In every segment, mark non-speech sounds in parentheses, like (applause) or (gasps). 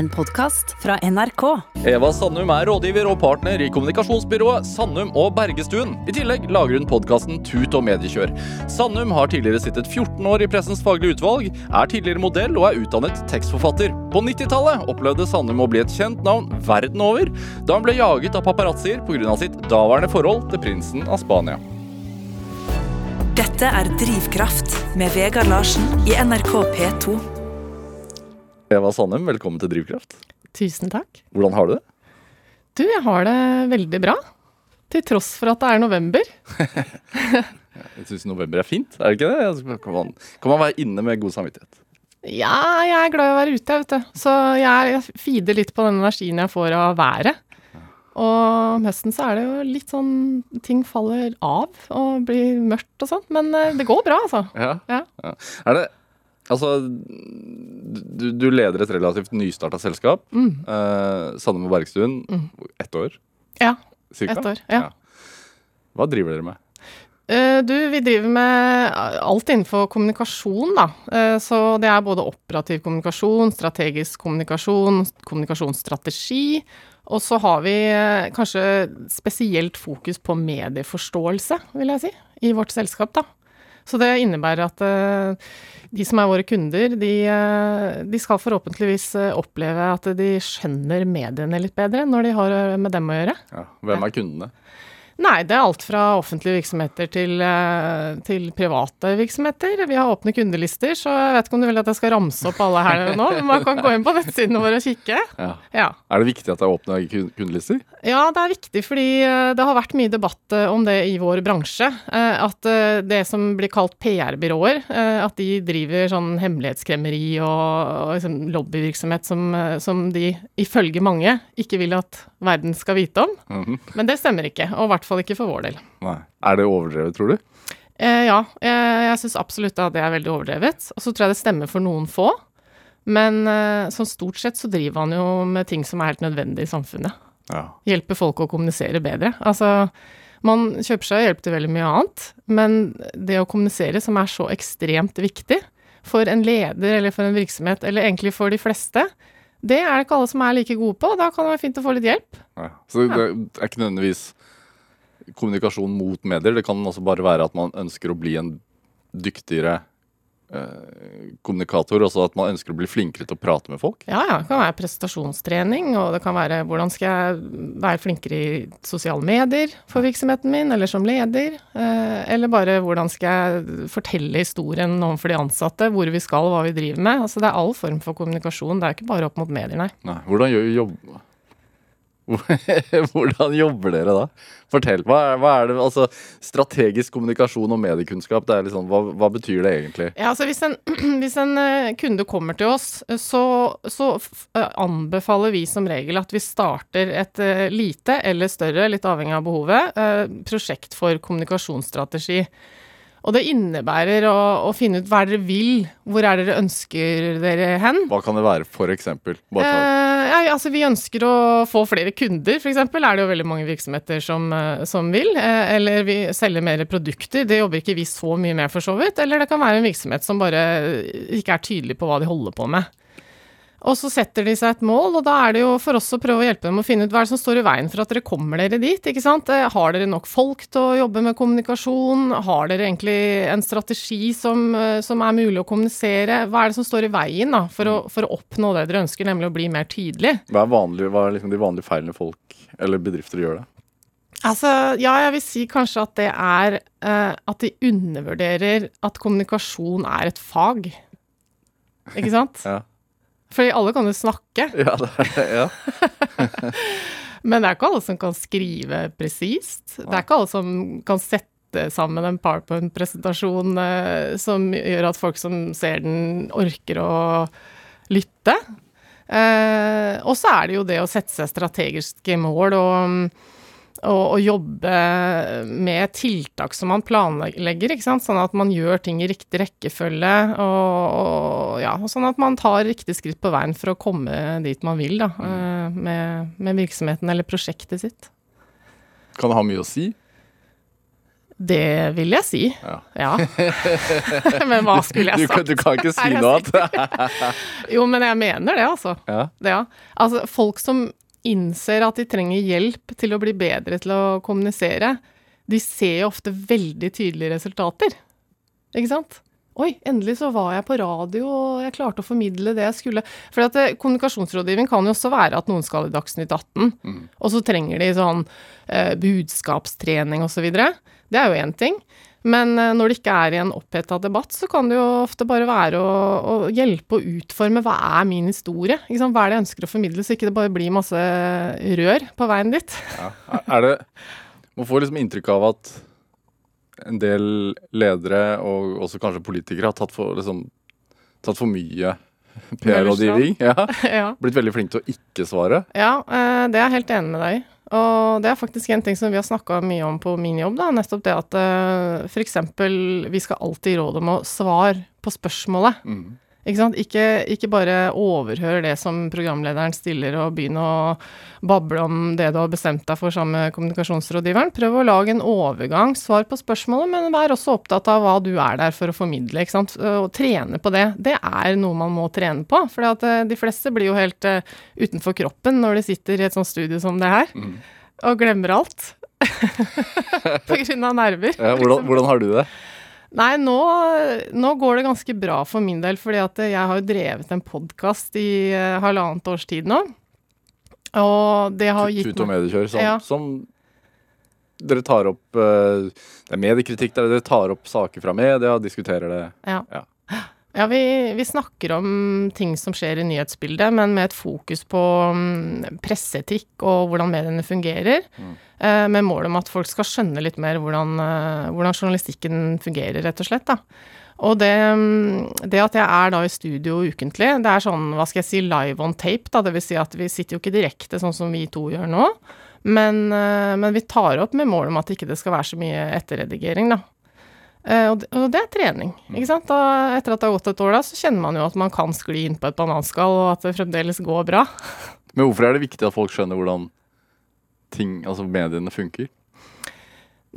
En podkast fra NRK. Eva Sandum er rådgiver og partner i kommunikasjonsbyrået Sandum og Bergestuen. I tillegg lager hun podkasten Tut og mediekjør. Sandum har tidligere sittet 14 år i Pressens faglige utvalg, er tidligere modell og er utdannet tekstforfatter. På 90-tallet opplevde Sandum å bli et kjent navn verden over, da hun ble jaget av paparazzier pga. sitt daværende forhold til prinsen av Spania. Dette er Drivkraft med Vegard Larsen i NRK P2. Eva Sandem, velkommen til Drivkraft. Tusen takk. Hvordan har du det? Du, jeg har det veldig bra. Til tross for at det er november. (laughs) Jeg syns november er fint, er det ikke det? Altså, Kan man, kan man være inne med god samvittighet? Ja, jeg er glad i å være ute, vet du. Så jeg, jeg feeder litt på den energien jeg får av været. Og om høsten så er det jo litt sånn Ting faller av og blir mørkt og sånn. Men eh, det går bra, altså. Ja. Ja. ja. Er det Altså, du, du leder et relativt nystarta selskap. Mm. Eh, Sanne med Bergstuen. Ett år, Ja. cirka? Ett år, ja. Hva driver dere med? Eh, Du, vi driver med alt innenfor kommunikasjon, da. Eh, Så det er både operativ kommunikasjon, strategisk kommunikasjon, kommunikasjonsstrategi. Og så har vi eh, kanskje spesielt fokus på medieforståelse, vil jeg si, i vårt selskap, da. Så det innebærer at de som er våre kunder, de, eh, de skal forhåpentligvis eh, oppleve at de skjønner mediene litt bedre når de har eh, med dem å gjøre. Ja. Hvem er kundene? Nei, det er alt fra offentlige virksomheter til, eh, til private virksomheter. Vi har åpne kundelister, så jeg vet ikke om du vil at jeg skal ramse opp alle her nå. Men man kan gå inn på nettsidene våre og kikke. Ja. Ja. Er det viktig at det er åpne kundelister? ja, det er viktig fordi eh, det har vært mye debatt eh, om det i vår bransje. At det som blir kalt PR-byråer, at de driver sånn hemmelighetskremmeri og, og liksom lobbyvirksomhet som, som de ifølge mange ikke vil at verden skal vite om. Mhm. Men det stemmer ikke, og hvert fall ikke for vår del. Nei. Er det overdrevet, tror du? Eh, ja, jeg, jeg syns absolutt at det er veldig overdrevet. Og så tror jeg det stemmer for noen få. Men eh, sånn stort sett så driver han jo med ting som er helt nødvendig i samfunnet. Ja. Hjelper folk å kommunisere bedre. Altså, man kjøper seg hjelp til veldig mye annet, men det å kommunisere, som er så ekstremt viktig for en leder eller for en virksomhet, eller egentlig for de fleste, det er det ikke alle som er like gode på. og Da kan det være fint å få litt hjelp. Ja. Så det er ikke nødvendigvis kommunikasjon mot medier. Det kan også bare være at man ønsker å bli en dyktigere eh, kommunikator. Altså at man ønsker å bli flinkere til å prate med folk. Ja, ja. Det kan være prestasjonstrening, og det kan være hvordan skal jeg være flinkere i sosiale medier for virksomheten min, eller som leder. Eh, eller bare hvordan skal jeg fortelle historien overfor de ansatte, hvor vi skal, hva vi driver med. Altså det er all form for kommunikasjon, det er ikke bare opp mot medier, nei. Nei. Hvordan gjør jobb... (laughs) Hvordan jobber dere da? Fortell. Hva er, hva er det Altså, strategisk kommunikasjon og mediekunnskap, det er liksom, hva, hva betyr det egentlig? Ja, altså hvis en, (clears throat) hvis en eh, kunde kommer til oss, eh, så, så eh, anbefaler vi som regel at vi starter et lite eller større, litt avhengig av behovet, eh, prosjekt for kommunikasjonsstrategi. Og det innebærer å, å finne ut hva er dere vil, hvor er dere ønsker dere hen. Hva kan det være, for eksempel? Eh, ja, altså Vi ønsker å få flere kunder, f.eks. er det jo veldig mange virksomheter som, eh, som vil. Eh, eller vi selger mer produkter. Det jobber ikke vi så mye med, for så vidt. Eller det kan være en virksomhet som bare ikke er tydelig på hva de holder på med. Og så setter de seg et mål, og da er det jo for oss å prøve å hjelpe dem å finne ut hva er det som står i veien for at dere kommer dere dit. ikke sant? Eh, Har dere nok folk til å jobbe med kommunikasjon? Har dere egentlig en strategi som, eh, som er mulig å kommunisere? Hva er det som står i veien da, for å, for å oppnå det dere ønsker, nemlig å bli mer tydelig? hva er, vanlig, hva er liksom de vanlige feilene folk eller bedrifter gjør? da? Altså, ja, jeg vil si kanskje at det er eh, at de undervurderer at kommunikasjon er et fag. Ikke sant? (laughs) Ja. Fordi alle kan jo snakke. (laughs) Ja, det. Ja. (laughs) Men det er ikke alle som kan skrive presist. Det er ikke alle som kan sette sammen en PowerPoint-presentasjon eh, som gjør at folk som ser den, orker å lytte. Eh, og så er det jo det å sette seg strategiske mål og, og, og jobbe med tiltak som man planlegger, ikke sant? sånn at man gjør ting i riktig rekkefølge, og, og, ja, sånn at man tar riktig skritt på veien for å komme dit man vil da, mm. med, med virksomheten eller prosjektet sitt. Kan det ha mye å si? Det vil jeg si. Ja. Ja. (laughs) men hva skulle jeg sagt? du kan ikke si noe annet. (laughs) Jo, men jeg mener det, altså. Ja. Det, ja. Altså, folk som innser at de trenger hjelp til å bli bedre til å kommunisere, de ser jo ofte veldig tydelige resultater. Ikke sant? Oi, endelig så var jeg på radio, og jeg klarte å formidle det jeg skulle. For at eh, kommunikasjonsrådgivning kan jo også være at noen skal i Dagsnytt 18, og så trenger de sånn eh, budskapstrening osv. Det er jo én ting. Men eh, når det ikke er i en oppheta debatt, så kan det jo ofte bare være å, å hjelpe å utforme hva er min historie? Sant? Hva er det jeg ønsker å formidle, så ikke det bare blir masse rør på veien dit. Ja. Er det Man får liksom inntrykk av at en del ledere, og også kanskje politikere, har tatt for, liksom, tatt for mye PR-rådgivning. Ja. (laughs) ja. Blitt veldig flinke til å ikke svare. Ja, eh, det er jeg helt enig med deg i. Og det er faktisk en ting som vi har snakka mye om på min jobb, da. Nettopp det at uh, f.eks. vi skal alltid gi råd om å svare på spørsmålet. Mm. Ikke? Ikke, bare overhør det som programlederen stiller, og begynne å bable om det du har bestemt deg for sammen med kommunikasjonsrådgiveren. Prøv å lage en overgang, svar på spørsmålet, men vær også opptatt av hva du er der for å formidle. ikke sant? Og trene på det. Det er noe man må trene på. For de fleste blir jo helt uh, utenfor kroppen når de sitter i et sånt studio som det her, Mm. og glemmer alt. (laughs) på grunn av nerver. Ja, hvordan, hvordan har du det? Nei, nå, nå går det ganske bra for min del, fordi at jeg har jo drevet en podkast i uh, halvannet års tid nå. Og det har gitt Tut og mediekjør, sånn, Ja. som dere tar opp uh, Det er mediekritikk der dere tar opp saker fra media, diskuterer det. Ja. Ja. Ja, vi, vi snakker om ting som skjer i nyhetsbildet, men med et fokus på mm, presseetikk og hvordan mediene fungerer. Mm. Eh, med mål om at folk skal skjønne litt mer hvordan, eh, hvordan journalistikken fungerer, rett og slett. da. Og det, mm, det at jeg er da i studio ukentlig, det er sånn, hva skal jeg si, live on tape, da. Det vil si at vi sitter jo ikke direkte sånn som vi to gjør nå. Men, eh, men vi tar opp med mål om at ikke det skal være så mye etterredigering, da. Eh, og, det, er trening. ikke sant? Da, etter at det har gått et år, da, så kjenner man jo at man kan skli inn på et bananskall, og at det fremdeles går bra. (laughs) Men hvorfor er det viktig at folk skjønner hvordan ting, altså mediene funker?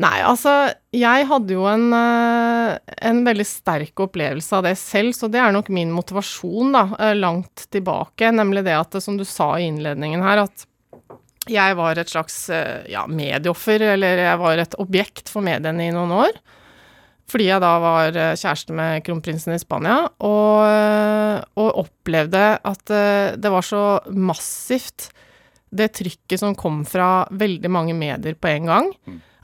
Nei, altså, jeg hadde jo en, eh, en veldig sterk opplevelse av det selv, så det er nok min motivasjon, da, eh, langt tilbake. Nemlig det at, som du sa i innledningen her, at jeg var et slags ja, medieoffer, eller jeg var et objekt for mediene i noen år. Fordi jeg da var eh, kjæreste med kronprinsen i Spania, og, eh, og opplevde at eh, det var så massivt, det trykket som kom fra veldig mange medier på en gang,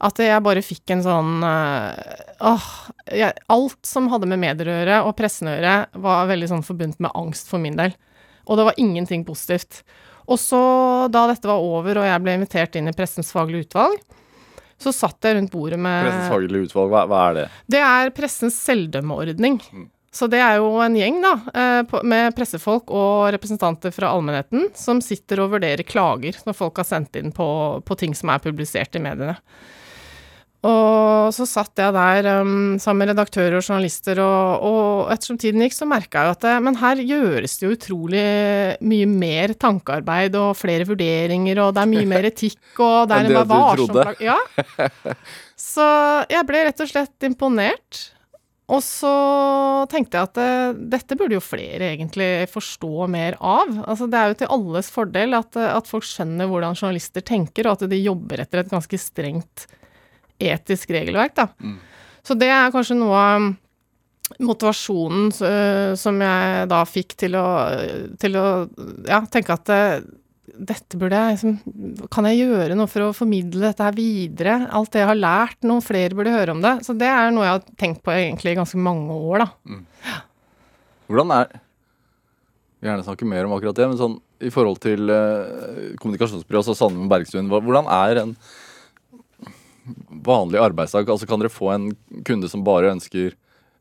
at jeg bare fikk en sånn Åh jeg, Alt som hadde med medier å gjøre, og pressen å gjøre, var veldig sånn forbundet med angst for min del. Og det var ingenting positivt. Og så, da dette var over, og jeg ble invitert inn i Pressens faglige utvalg, så satt jeg rundt bordet med Pressens faglige utvalg, hva, hva er det? det er pressens selvdømmeordning. Så det er jo en gjeng da, eh, med pressefolk og representanter fra allmennheten som sitter og vurderer klager som folk har sendt inn på, på ting som er publisert i mediene. Og så satt jeg der um, sammen med redaktører og journalister, og, og ettersom tiden gikk, så merka jeg at det, Men her gjøres det jo utrolig mye mer tankearbeid og flere vurderinger, og det er mye mer etikk, og det er en du varsom trodde. Ja. (laughs) Så jeg ble rett og slett imponert. Og så tenkte jeg at det, dette burde jo flere egentlig forstå mer av. Altså det er jo til alles fordel at, eh, at folk skjønner hvordan journalister tenker, og at de jobber etter et ganske strengt etisk regelverk, da. Så det er kanskje noe av motivasjonen eh, som jeg da fikk til å, til å ja, tenke at eh, dette burde jeg liksom Kan jeg gjøre noe for å formidle dette her videre? Alt det jeg har lært, noen flere burde høre om det. Så det er noe jeg har tenkt på egentlig i ganske mange år, da. Hvordan er Jeg vil gjerne snakke mer om akkurat det, men sånn i forhold til uh, kommunikasjonsbyrået, altså Sandum Bergstuen, hvordan er en vanlig arbeidsdag? Altså Kan dere få en kunde som bare ønsker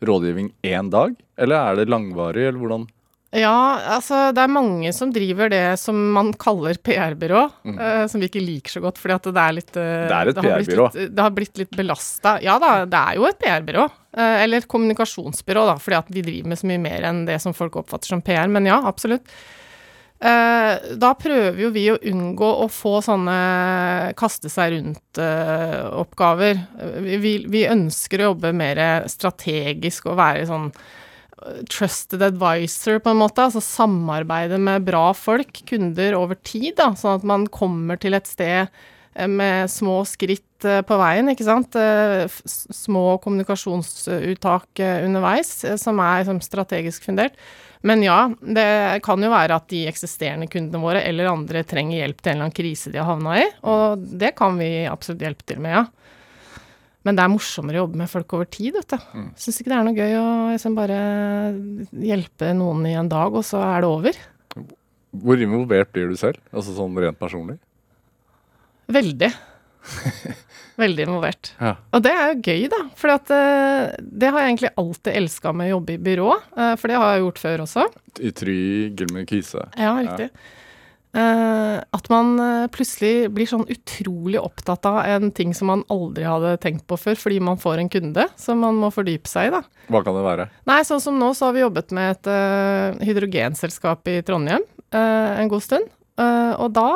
rådgivning én dag, eller er det langvarig, eller hvordan? Ja, altså det er mange som driver det som man kaller PR-byrå, eh, som vi ikke liker så godt fordi at det er litt eh, Mm. Det er et PR-byrå. Det har blitt litt belasta. Ja da, det er jo et PR-byrå. Uh, Eller et kommunikasjonsbyrå, da, fordi at vi driver med så mye mer enn det som folk oppfatter som PR. Men ja, absolutt. Eh, da prøver jo vi å unngå å få sånne kaste seg rundt-oppgaver. vi, vi ønsker å jobbe mer strategisk og være sånn eh, trusted advisor, på en måte. Altså samarbeide med bra folk, kunder, over tid, da. Sånn at man kommer til et sted eh, med små skritt eh, på veien, ikke sant. Eh, Små kommunikasjonsuttak eh, underveis, eh, som er strategisk fundert. Men ja, det kan jo være at de eksisterende kundene våre eller andre trenger hjelp til en eller annen krise de har havna i, og det kan vi absolutt hjelpe til med, ja. Men det er morsommere å jobbe med folk over tid, vet du. Syns ikke det er noe gøy å liksom bare hjelpe noen i en dag, og så er det over. Hvor involvert blir du selv? Altså sånn rent personlig? Veldig. (laughs) Veldig involvert. Ja. Og det er jo gøy, da. For eh, det har jeg egentlig alltid elska med å jobbe i byrå, eh, for det har jeg gjort før også. I Try, Gilmer Kise. Ja, riktig. Eh, at man plutselig blir sånn utrolig opptatt av en ting som man aldri hadde tenkt på før, fordi man får en kunde som man må fordype seg i, da. Hva kan det være? Nei, sånn som nå så har vi jobbet med et hydrogenselskap i Trondheim en god stund. Eh, og da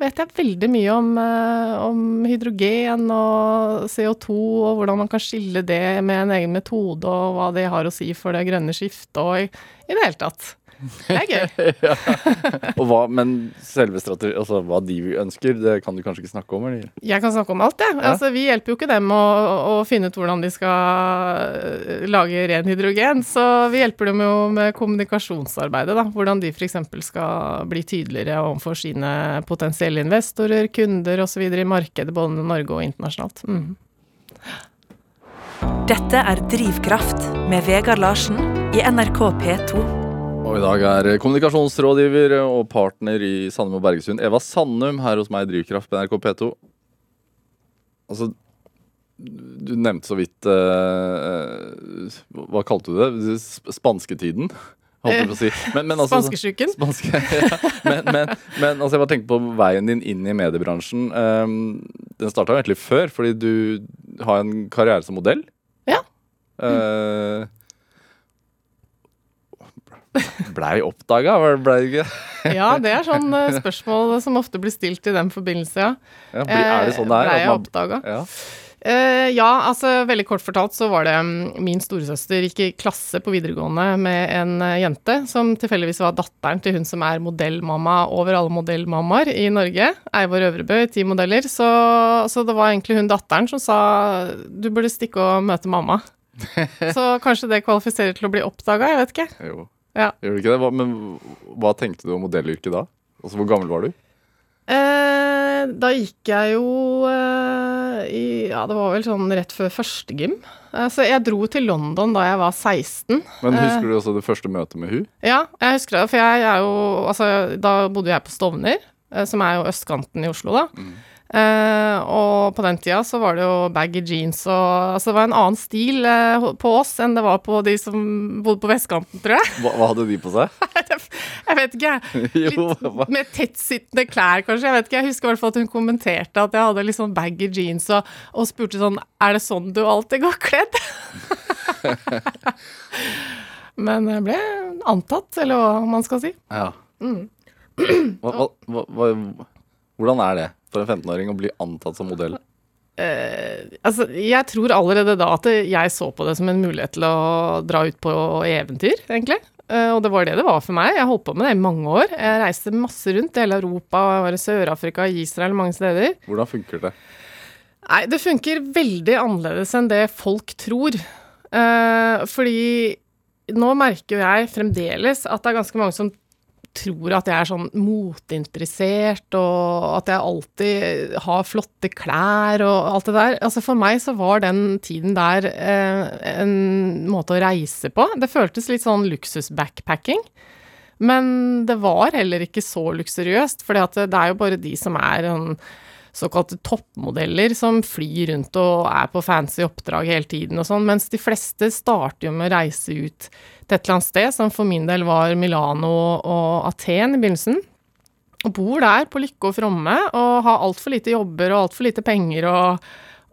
vet jeg veldig mye om, eh, om hydrogen og CO2 og hvordan man kan skille det med en egen metode, og hva det har å si for det grønne skiftet og i, det hele tatt. Det er gøy. (laughs) Og hva, men selve strategi, altså hva de ønsker, det kan du kanskje ikke snakke om? Eller? Jeg kan snakke om alt, jeg. Ja. Altså, vi hjelper jo ikke dem å, å finne ut hvordan de skal øh, lage ren hydrogen, så vi hjelper dem jo med kommunikasjonsarbeidet, da. Hvordan de f.eks. skal bli tydeligere overfor sine potensielle investorer, kunder osv. i markedet, både i Norge og internasjonalt. Mm. Dette er Drivkraft med Vegard Larsen i NRK P2. Og i dag er kommunikasjonsrådgiver og partner i Sandum og Bergesund, Eva Sandum, her hos meg i Drivkraft på NRK P2. Altså, du nevnte så vidt uh, Hva kalte du det? Sp- Spansketiden? Si. Men, men altså, Spanskesjuken. Spanske, (laughs) ja. men, men, men altså, jeg bare tenkte på veien din inn i mediebransjen. Um, den starta egentlig før, fordi du har en karriere som modell. Ja. Uh, (laughs) Blei oppdaga, blei ikke? (laughs) Ja, det er sånn øh, spørsmål som ofte blir stilt i den forbindelse, ja. Ja, er det sånn det er? Blei jeg oppdaga? Ja. Eh, ja, altså veldig kort fortalt så var det mm, min storesøster gikk i klasse på videregående med en eh, jente som tilfeldigvis var datteren til hun som er modellmamma over alle modellmammaer i Norge, Eivor Øvrebø i Ti modeller. Så, så det var egentlig hun datteren som sa du burde stikke og møte mamma. (laughs) Så kanskje det kvalifiserer til å bli oppdaga, jeg vet ikke. Jo. Ja. Gjør du ikke det? Hva, men hva tenkte du om modellyrket da? Altså, Hvor gammel var du? Eh, da gikk jeg jo eh, i Ja, det var vel sånn rett før førstegym. Eh, så jeg dro til London da jeg var 16. Men Eh. Husker du også det første møtet med hun? Ja, jeg husker det, for jeg er jo Altså, da bodde jeg på Stovner, eh, som er jo østkanten i Oslo, da. Eh, og på den tida så var det jo baggy jeans og Altså, det var en annen stil uh, på oss enn det var på de som bodde på vestkanten, tror jeg. Hva, hva hadde de på seg? (laughs) jeg vet ikke, jeg. (laughs) Litt med tettsittende klær, kanskje. Jeg vet ikke, jeg husker i hvert fall at hun kommenterte at jeg hadde litt sånn baggy jeans, og, og spurte sånn Er det sånn du alltid går kledd? (laughs) Men jeg ble antatt, eller hva man skal si. Ja. Mm. Hva, hva, hvordan er det for en 15-åring å bli antatt som modell? Uh, altså, jeg tror allerede da at jeg så på det som en mulighet til å dra ut på eventyr, egentlig. Uh, og det var det det var for meg. Jeg holdt på med det i mange år. Jeg reiste masse rundt i hele Europa, var i Sør-Afrika, Israel, mange steder. Hvordan funker det? Nei, det funker veldig annerledes enn det folk tror. Uh, fordi nå merker jeg fremdeles at det er ganske mange som tror at jeg er sånn moteinteressert, og at jeg alltid har flotte klær og alt det der. Altså For meg så var den tiden der eh, en måte å reise på. Det føltes litt sånn luksus-backpacking. Men det var heller ikke så luksuriøst, for det er jo bare de som er sånn såkalte toppmodeller som flyr rundt og er på fancy oppdrag hele tiden og sånn, mens de fleste starter jo med å reise ut til et eller annet sted, som for min del var Milano og Aten i begynnelsen. Og bor der på lykke og fromme og har altfor lite jobber og altfor lite penger og,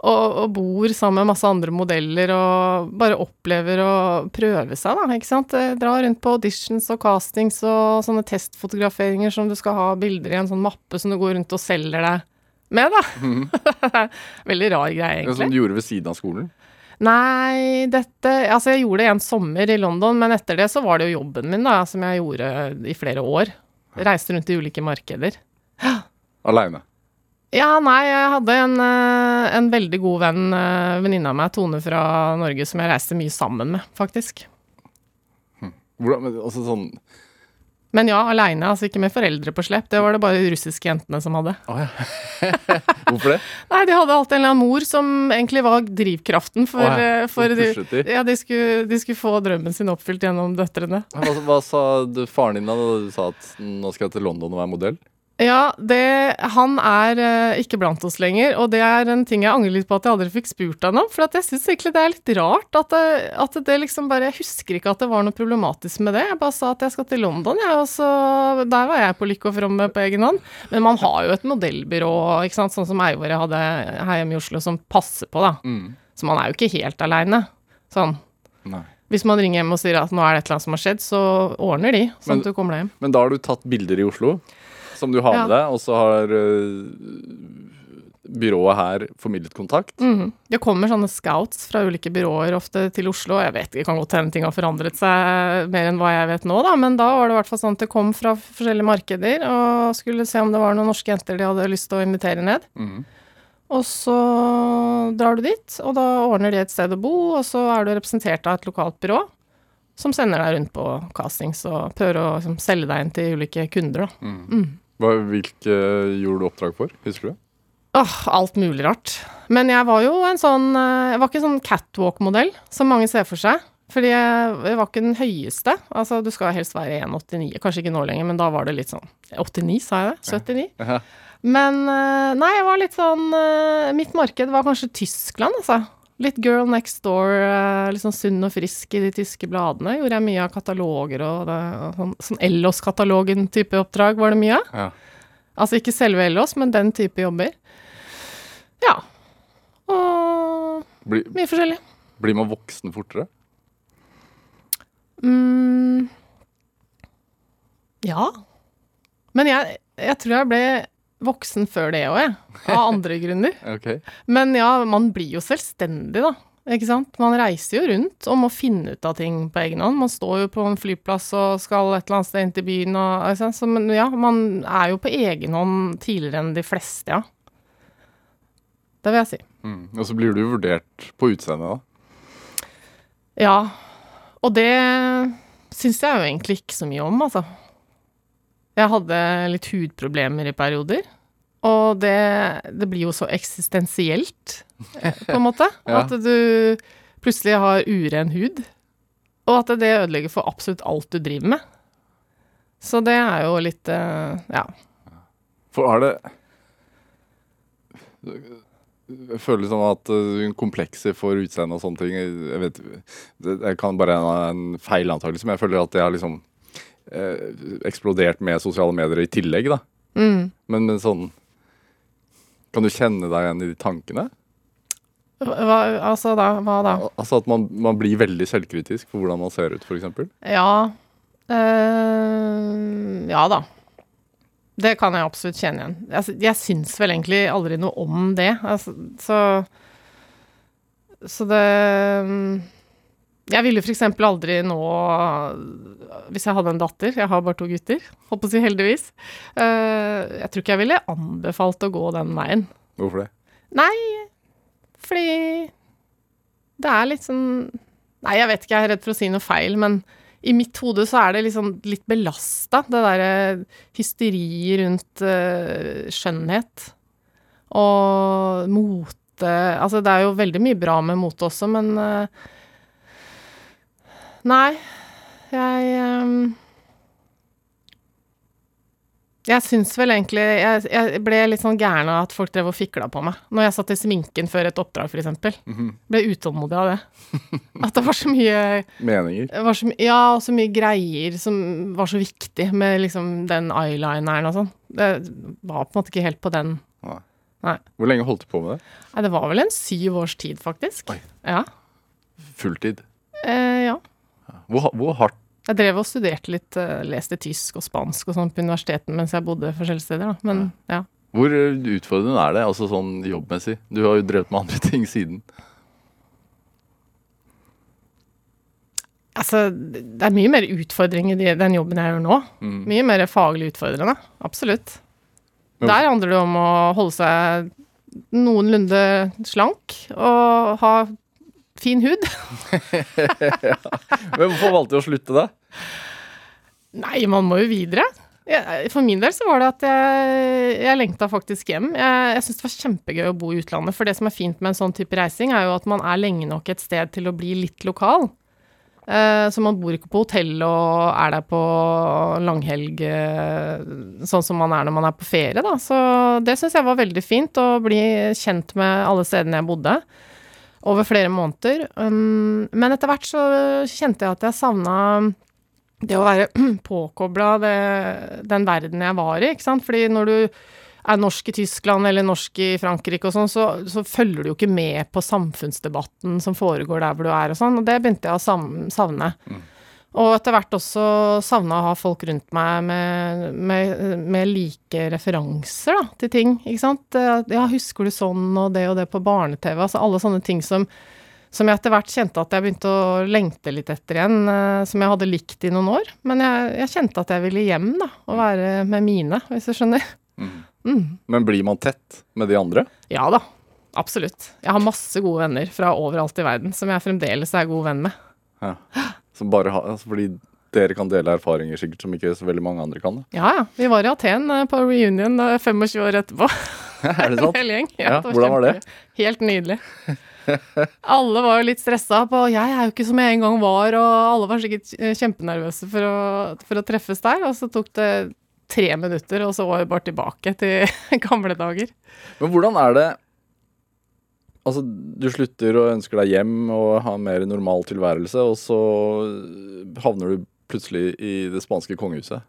og, og bor sammen med masse andre modeller og bare opplever å prøve seg, da, ikke sant. Eh, Dra rundt på auditions og castings og sånne testfotograferinger som du skal ha bilder i en sånn mappe som du går rundt og selger deg med, da. (laughs) Veldig rar greie, egentlig. er Som egentlig. du gjorde ved siden av skolen? Nei, dette Altså, jeg gjorde det en sommer i London, men etter det så var det jo jobben min, da, som jeg gjorde i flere år. Reiste rundt i ulike markeder. (gasps) Aleine. Ja, nei, jeg hadde en, eh, en veldig god venn, eh, venninne av meg, Tone fra Norge, som jeg reiste mye sammen med, faktisk. Hvordan, men, altså sånn Men ja, aleine, altså ikke med foreldre på slep. Det var det bare de russiske jentene som hadde. (laughs) Hvorfor det? Nei, de hadde alltid en eller annen mor som egentlig var drivkraften for, oh, ja, eh, for de. Ja, de skulle, de skulle få drømmen sin oppfylt gjennom døtrene. Hva, hva sa du, faren din da du sa at nå skal jeg til London og være modell? Ja, det, han er eh, ikke blant oss lenger, og det er en ting jeg angrer litt på at jeg aldri fikk spurt han om. For at jeg syns egentlig det er litt rart at det, at det liksom bare Jeg husker ikke at det var noe problematisk med det. Jeg bare sa at jeg skal til London, jeg, og så Der var jeg på lykke og fromme på egen hånd. Men man har jo et modellbyrå, ikke sant, sånn som Eivor jeg hadde her hjemme i Oslo, som passer på, da. Mm. Så man er jo ikke helt aleine. Sånn. Nei. Hvis man ringer hjem og sier at nå er det et eller annet som har skjedd, så ordner de, sånn Men- at du kommer deg hjem. Men da har du tatt bilder i Oslo, som du har med deg, og så har øh, byrået her formidlet kontakt. Mm. Det kommer sånne scouts fra ulike byråer ofte til Oslo. Jeg vet, Det kan godt hende ting har forandret seg mer enn hva jeg vet nå, da, men da var det i hvert fall sånn at det kom fra forskjellige markeder og skulle se om det var noen norske jenter de hadde lyst til å invitere ned. Mm. Og så drar du dit, og da ordner de et sted å bo, og så er du representert av et lokalt byrå som sender deg rundt på castings og prøver å liksom, selge deg inn til ulike kunder, da. Hva, hvilke gjorde du oppdrag for? Husker du? Åh, alt mulig rart. Men jeg var jo en sånn eh, Jeg var ikke sånn catwalk-modell, som mange ser for seg. Fordi jeg, jeg var ikke den høyeste. Altså, du skal helst være 1,89. Kanskje ikke nå lenger, men da var det litt sånn 89, sa jeg det? 79? Ja. Men eh, nei, jeg var litt sånn eh, Mitt marked var kanskje Tyskland, altså. Litt girl next door, liksom litt sånn sunn og frisk i de tyske bladene. Gjorde jeg mye av kataloger og, det, og sånn, sånn Ellos-katalogen-type oppdrag var det mye av. Ja. Altså ikke selve Ellos, men den type jobber. Ja. Og Bli, mye forskjellig. blir man voksen fortere? Mm. Ja. Men jeg, jeg tror jeg ble voksen før det òg, jeg. Av andre (laughs) grunner. okay. Men ja, man blir jo selvstendig, da. Ikke sant? Man reiser jo rundt og må finne ut av ting på egen hånd. Man står jo på en flyplass og skal et eller annet sted inn til byen og? Så, men ja, man er jo på egen hånd tidligere enn de fleste, ja. Det vil jeg si. Mm. Og så blir du vurdert på utseendet, da. Ja. Og det syns jeg jo egentlig ikke så mye om, altså. Jeg hadde litt hudproblemer i perioder. Og det, det blir jo så eksistensielt, på en måte. (laughs) Ja. At du plutselig har uren hud. Og at det ødelegger for absolutt alt du driver med. Så det er jo litt eh, Ja. For er det Jeg føler som at uh, komplekser for utseende og sånne ting Jeg vet Det, kan bare være en feil antakelse, men jeg føler at det har liksom eh, eksplodert med sosiale medier i tillegg, da. Mm. Men, men sånn Kan du kjenne deg igjen i de tankene? Hva, altså da, hva da? Altså at man, man blir veldig selvkritisk for hvordan man ser ut, f.eks.? Ja. Uh, ja da. Det kan jeg absolutt kjenne igjen. Jeg, jeg syns vel egentlig aldri noe om det. Altså, så Så det mm, Jeg ville f.eks. aldri nå Hvis jeg hadde en datter, jeg har bare to gutter, holdt på å si heldigvis eh, Jeg tror ikke jeg ville anbefalt å gå den veien. Hvorfor det? Nei, fordi det er litt sånn Nei, jeg vet ikke, jeg er redd for å si noe feil, men i mitt hode så er det liksom litt belasta, det derre hysteriet rundt eh, skjønnhet. Og mote Altså, det er jo veldig mye bra med mote også, men eh, Nei, jeg eh, jeg syns vel egentlig jeg, jeg ble litt sånn gæren av at folk drev og fikla på meg. Når jeg satt i sminken før et oppdrag, f.eks. Ble utålmodig av det. At det var så mye (laughs) Meninger? var så, Ja, og så mye greier som var så viktig med liksom den eyelineren og sånn. Det var på en måte ikke helt på den Nei. Nei. Hvor lenge holdt du på med det? Nei, det var vel en syv års tid, faktisk. Oi. Ja. Fulltid. Hvor, hvor hardt Jeg drev og studerte litt, eh, leste tysk og spansk og sånn på universiteten mens jeg bodde forskjellige steder, da. Men ja. Hvor eh, utfordrende er det, altså sånn jobbmessig? Du har jo drevet med andre (laughs) ting siden. Altså, det er mye mer utfordring i den jobben jeg gjør nå. Mm. Mye mer faglig utfordrende. Absolutt. Men- Der handler det om å holde seg noenlunde slank og ha fin hud. (laughs) Men hvorfor valgte du å slutte da? Nei, man må jo videre. For min del så var det at jeg, jeg lengta faktisk hjem. Jeg, jeg syns det var kjempegøy å bo i utlandet. For det som er fint med en sånn type reising, er jo at man er lenge nok et sted til å bli litt lokal. Eh, så man bor ikke på hotell og er der på langhelg eh, sånn som man er når man er på ferie, da. Så det syns jeg var veldig fint, å bli kjent med alle stedene jeg bodde. Over flere måneder. Um, men etter hvert så kjente jeg at jeg savna det å være (clears throat) påkobla den verden jeg var i, ikke sant. Fordi når du er norsk i Tyskland eller norsk i Frankrike og sånn, så, så følger du jo ikke med på samfunnsdebatten som foregår der hvor du er og sånn, og det begynte jeg å savne. savne. Og etter hvert også savna å ha folk rundt meg med, med, med like referanser da, til ting, ikke sant. Eh, Ja, husker du sånn og det og det på barne-TV? Altså alle sånne ting som, som jeg etter hvert kjente at jeg begynte å lengte litt etter igjen, eh, som jeg hadde likt i noen år. Men jeg, jeg kjente at jeg ville hjem, da, og være med mine, hvis du skjønner. Mm. Men blir man tett med de andre? Ja da, absolutt. Jeg har masse gode venner fra overalt i verden som jeg fremdeles er god venn med. (gasps) Som bare har, altså fordi dere kan dele erfaringer sikkert som ikke så veldig mange andre kan. Da. Ja ja, vi var i Aten eh, på reunion eh, 25 år etterpå. (laughs) (laughs) er det sant? Gjeng. Ja, det hvordan var det? Helt nydelig. Alle var jo litt stressa på 'jeg er jo ikke som jeg en gang var', og alle var sikkert eh, kjempenervøse for å, for å treffes der. Og så tok det tre minutter, og så var vi bare tilbake til (laughs) gamle dager. Men hvordan er det Altså, du slutter å ønske deg hjem og ha en mer normal tilværelse, og så havner du plutselig i det spanske kongehuset.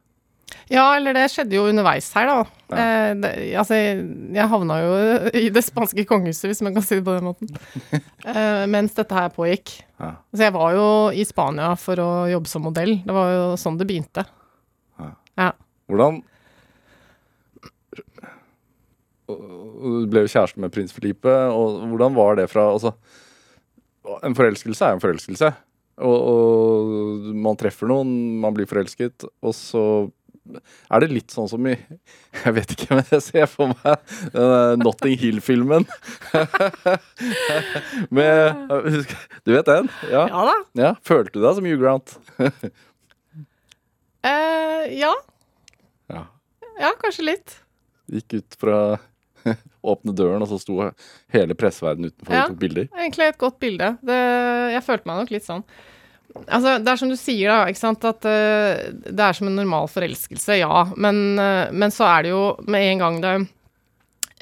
Ja, eller det skjedde jo underveis her, da. Ja. Eh, det, altså, jeg havna jo i det spanske kongehuset, hvis man kan si det på den måten, (laughs) eh, mens dette her pågikk. Ja. Så jeg var jo i Spania for å jobbe som modell. Det var jo sånn det begynte. Hvordan Og Du ble jo kjæreste med prins Felipe, og hvordan var det fra Altså, en forelskelse er jo en forelskelse. Og, og man treffer noen, man blir forelsket, og så er det litt sånn som i (laughs) Jeg vet ikke, men jeg ser for meg Notting Hill-filmen. (laughs) Med Du vet den? Ja. Ja da. ja. Følte du deg som Hugh Grant? uh, (laughs) ja. Ja. Ja, kanskje litt. Gikk ut fra (laughs) Åpne døren, og så sto hele presseverdenen utenfor Ja. og tok bilder. Egentlig et godt bilde. Det, jeg følte meg nok litt sånn. Altså, det er som du sier, da, ikke sant, at uh, det er som en normal forelskelse, ja. Men, uh, men så er det jo med en gang det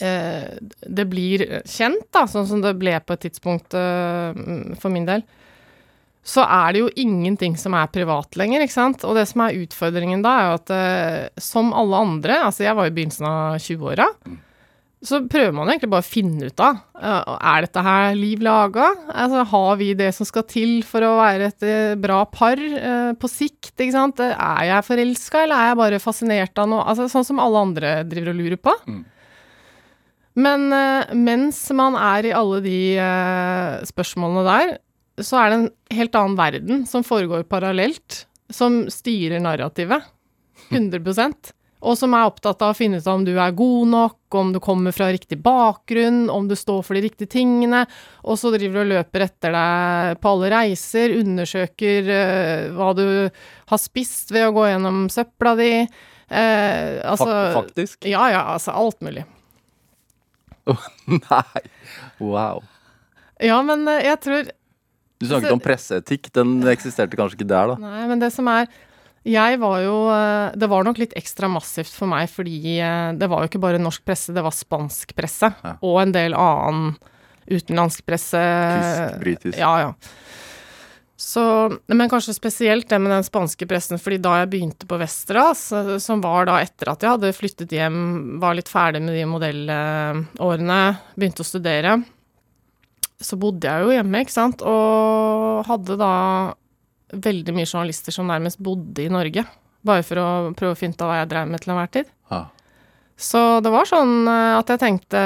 eh, det blir kjent, da, sånn som det ble på et tidspunkt for min del, så er det jo ingenting som er privat lenger, ikke sant. Og det som er utfordringen da, er jo at som alle andre, altså jeg var i begynnelsen av 20-åra, så prøver man egentlig bare å finne ut av eh, Er dette her liv laga? Altså, har vi det som skal til for å være et eh, bra par eh, på sikt? Ikke sant? Er jeg forelska, eller er jeg bare fascinert av noe? Altså, sånn som alle andre driver og lurer på. Mm. Men mens man er i alle de spørsmålene der, så er det en helt annen verden som foregår parallelt, som styrer narrativet. (laughs) 100 og som er opptatt av å finne ut om du er god nok, om du kommer fra riktig bakgrunn, om du står for de riktige tingene, og så driver du og løper etter deg på alle reiser, undersøker uh, hva du har spist ved å gå gjennom søpla di. Uh, altså faktisk? Ja, ja, altså alt mulig. (laughs) Nei. Wow. Ja, men eh, jeg tror Du snakket om presseetikk. Den eksisterte kanskje ikke der, da. Nei, men det som er Jeg var jo eh, Det var nok litt ekstra massivt for meg, fordi eh, det var jo ikke bare norsk presse, det var spansk presse. Ja. Og en del annen utenlandsk presse. Tysk, britisk. Ja, ja. Så, men kanskje spesielt det med den spanske pressen, fordi da jeg begynte på Westerdals, som var da etter at jeg hadde flyttet hjem, var litt ferdig med de modellårene, begynte å studere, så bodde jeg jo hjemme, ikke sant, og hadde da veldig mye journalister som nærmest bodde i Norge, bare for å prøve å finne ut av hva jeg drev med til enhver tid. Ja. Så det var sånn eh, at jeg tenkte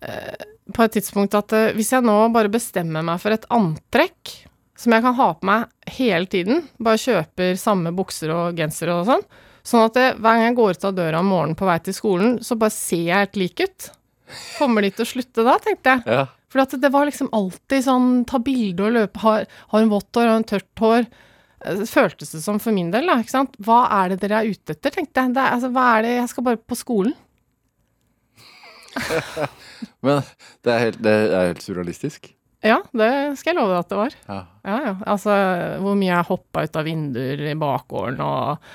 eh, på et tidspunkt at eh, hvis jeg nå bare bestemmer meg for et antrekk som jeg kan ha på meg hele tiden, bare kjøper samme bukser og genser og sånn, sånn at jeg, hver gang jeg går ut av døra om morgenen på vei til skolen, så bare ser jeg helt lik ut. Kommer de til å slutte da, tenkte jeg. Ja. For det var liksom alltid sånn ta bilde og løpe, har, har en vått hår, har en tørt hår. Eh, Føltes det som for min del, da, ikke sant. Hva er det dere er ute etter, tenkte jeg. Det er, altså, hva er det, jeg skal bare på skolen. (laughs) Men det er helt, det er helt surrealistisk. Ja, det skal jeg love deg at det var. Ja. Ja, ja. Altså, hvor mye jeg hoppa ut av vinduer i bakgården og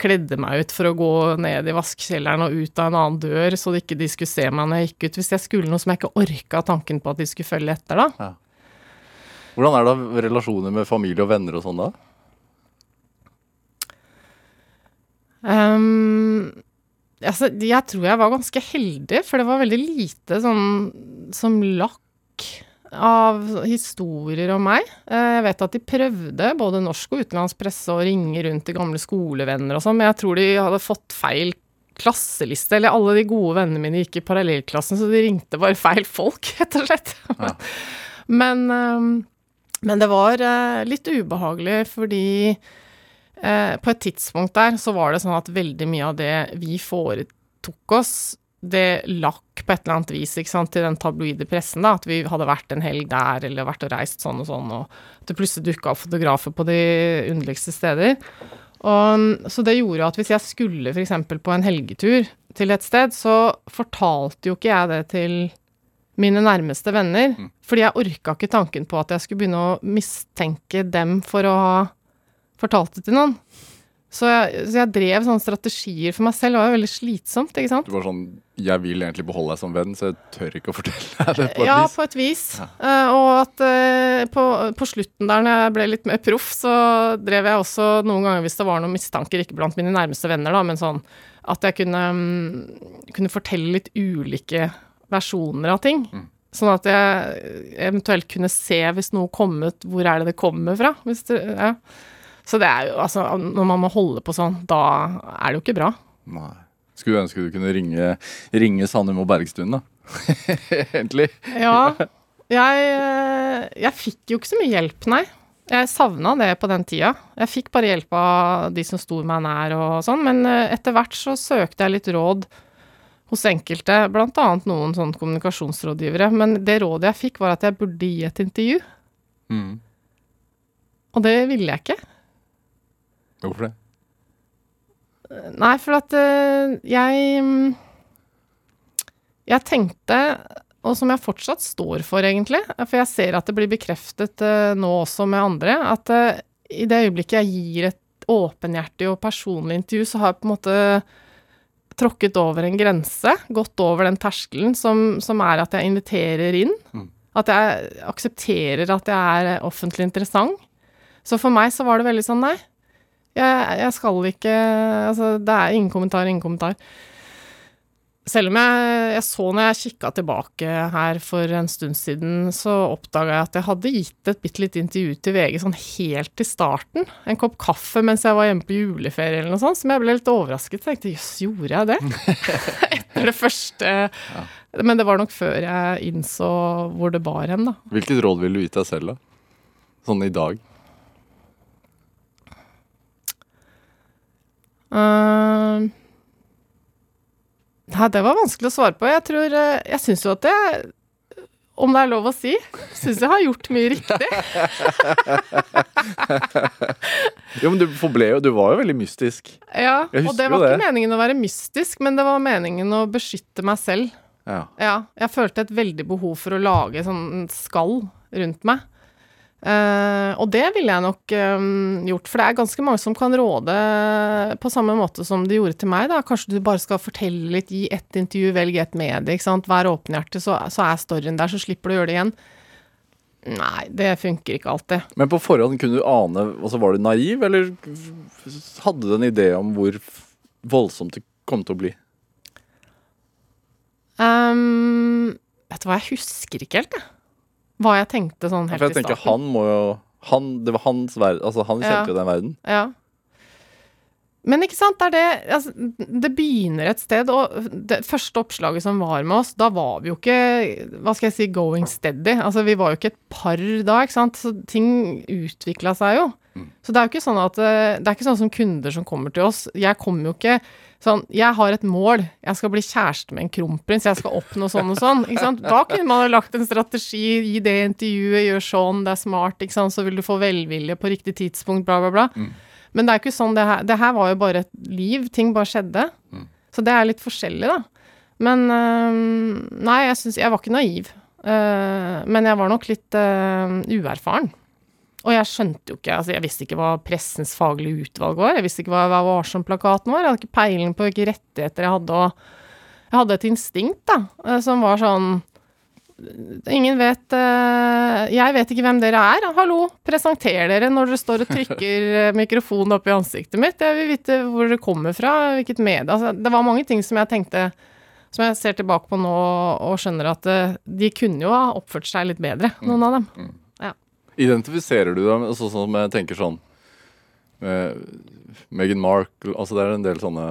kledde meg ut for å gå ned i vaskekjelleren og ut av en annen dør, så de ikke de skulle se meg når jeg gikk ut. Hvis jeg skulle noe som jeg ikke orka tanken på at de skulle følge etter, da. Hvordan er det relasjoner med familie og venner og sånn da? Um, altså, jeg tror jeg var ganske heldig, for det var veldig lite sånn som lakk av historier om meg. Eh, Jeg vet at de prøvde, både norsk og utenlandsk presse, å ringe rundt til gamle skolevenner og sånn, men jeg tror de hadde fått feil klasseliste, eller alle de gode vennene mine gikk i parallellklassen, så de ringte bare feil folk, (laughs) rett og slett. Ja. Men, ehm, men det var eh, litt ubehagelig fordi eh, på et tidspunkt der så var det sånn at veldig mye av det vi foretok oss, det lakk på et eller annet vis sant, til den tabloide pressen. da, At vi hadde vært en helg der eller vært og reist sånn og sånn, og at det plutselig dukka opp fotografer på de underligste steder. Og, så det gjorde at hvis jeg skulle f.eks. på en helgetur til et sted, så fortalte jo ikke jeg det til mine nærmeste venner. Fordi jeg orka ikke tanken på at jeg skulle begynne å mistenke dem for å ha fortalt det til noen. Så jeg, så jeg drev sånne strategier for meg selv. Det var jo veldig slitsomt, ikke sant. Du var sånn Jeg vil egentlig beholde deg som venn, så jeg tør ikke å fortelle deg det på et Ja, vis. på et vis. Eh, og at uh, på, på slutten der, når jeg ble litt mer proff, så drev jeg også noen ganger, hvis det var noen mistanker, ikke blant mine nærmeste venner, da, men sånn at jeg kunne, um, kunne fortelle litt ulike versjoner av ting. Sånn at jeg eventuelt kunne se hvis noe kom ut, hvor er det det kommer fra? Hvis det, ja. Så det er jo, altså, når man må holde på sånn, da er det jo ikke bra. Nei. Skulle ønske du kunne ringe, ringe Sandum og Bergstuen, da. (laughs) Egentlig. Ja. Jeg, eh, jeg fikk jo ikke så mye hjelp, nei. Jeg savna det på den tida. Jeg fikk bare hjelp av de som sto meg nær og sånn, men eh, etter hvert så søkte jeg litt råd hos enkelte, annet noen sånn kommunikasjonsrådgivere. Men det rådet jeg fikk, var at jeg burde gi et intervju, Mm. og det ville jeg ikke. Hvorfor det? Nei, for at eh, jeg Jeg tenkte, og som jeg fortsatt står for, egentlig, for jeg ser at det blir bekreftet eh, nå også med andre, at eh, i det øyeblikket jeg gir et åpenhjertig og personlig intervju, så har jeg på en måte tråkket over en grense, gått over den terskelen som, som er at jeg inviterer inn. Mm. At jeg aksepterer at jeg er offentlig interessant. Så for meg så var det veldig sånn, nei, jeg, jeg skal ikke Altså, det er ingen kommentar, ingen kommentar. Selv om jeg, jeg så når jeg kikka tilbake her for en stund siden, så oppdaga jeg at jeg hadde gitt et bitte lite intervju til VG sånn helt til starten. En kopp kaffe mens jeg var hjemme på juleferie eller noe sånt, som jeg ble litt overrasket. Jeg tenkte jøss, gjorde jeg det? (laughs) Etter det første Men det var nok før jeg innså hvor det bar hen, da. Hvilket råd vil du gitt deg selv, da? Sånn i dag. Uh, nei, det var vanskelig å svare på. Jeg tror uh, Jeg syns jo at jeg, om det er lov å si, syns jeg har gjort mye riktig. (laughs) Jo, men du forble jo Du var jo veldig mystisk. Ja, og det var det. ikke meningen å være mystisk, men det var meningen å beskytte meg selv. Ja. Ja, jeg følte et veldig behov for å lage sånn skall rundt meg. Eh, og det ville jeg nok um, gjort, for det er ganske mange som kan råde på samme måte som de gjorde til meg. da. Kanskje du bare skal fortelle litt, gi ett intervju, velg ett medie, ikke sant. Vær åpenhjertig, så, så er storyen der, så slipper du å gjøre det igjen. Nei, det funker ikke alltid. Men på forhånd kunne du ane altså Var du naiv, eller hadde du en idé om hvor voldsomt det kom til å bli? Um, vet du hva, jeg husker ikke helt, jeg. Hva jeg tenkte sånn helt For jeg i tenker starten. han må jo han, Det var hans verden. Altså, han Ja. kjente jo den verden. Ja. Men ikke sant, det er det altså, Det begynner et sted, og det første oppslaget som var med oss, da var vi jo ikke Hva skal jeg si going steady. Altså, vi var jo ikke et par da, ikke sant. Så ting utvikla seg jo. Så det er jo ikke sånn at eh, Det er ikke sånn som kunder som kommer til oss. Jeg kommer jo ikke sånn Jeg har et mål. Jeg skal bli kjæreste med en kronprins. Jeg skal oppnå sånn og sånn. Ikke sant? Da kunne man ha lagt en strategi. Gi det intervjuet, gjør sånn, det er smart, ikke sant. Så vil du få velvilje på riktig tidspunkt, bla, bla, bla. Men det er ikke sånn det her Det her var jo bare et liv. Ting bare skjedde. Så det er litt forskjellig, da. Men øh, Nei, jeg syns Jeg var ikke naiv. Uh, men jeg var nok litt uh, uerfaren. Og jeg skjønte jo ikke Altså, jeg visste ikke hva Pressens faglige utvalg var. Jeg visste ikke hva Vær varsom-plakaten var. Jeg hadde ikke peiling på hvilke rettigheter jeg hadde, og jeg hadde et instinkt, da, øh, som var sånn Ingen vet eh, Jeg vet ikke hvem dere er. Hallo, presenter dere når dere står og (laughs) trykker eh, mikrofonen opp i ansiktet mitt. Jeg vil vite hvor dere kommer fra, hvilket medie altså, Det var mange ting som jeg tenkte Som jeg ser tilbake på nå og skjønner at eh, de kunne jo ha oppført seg litt bedre, noen av dem. Identifiserer du deg med sånn som jeg tenker sånn med Meghan Markle Altså det er en del sånne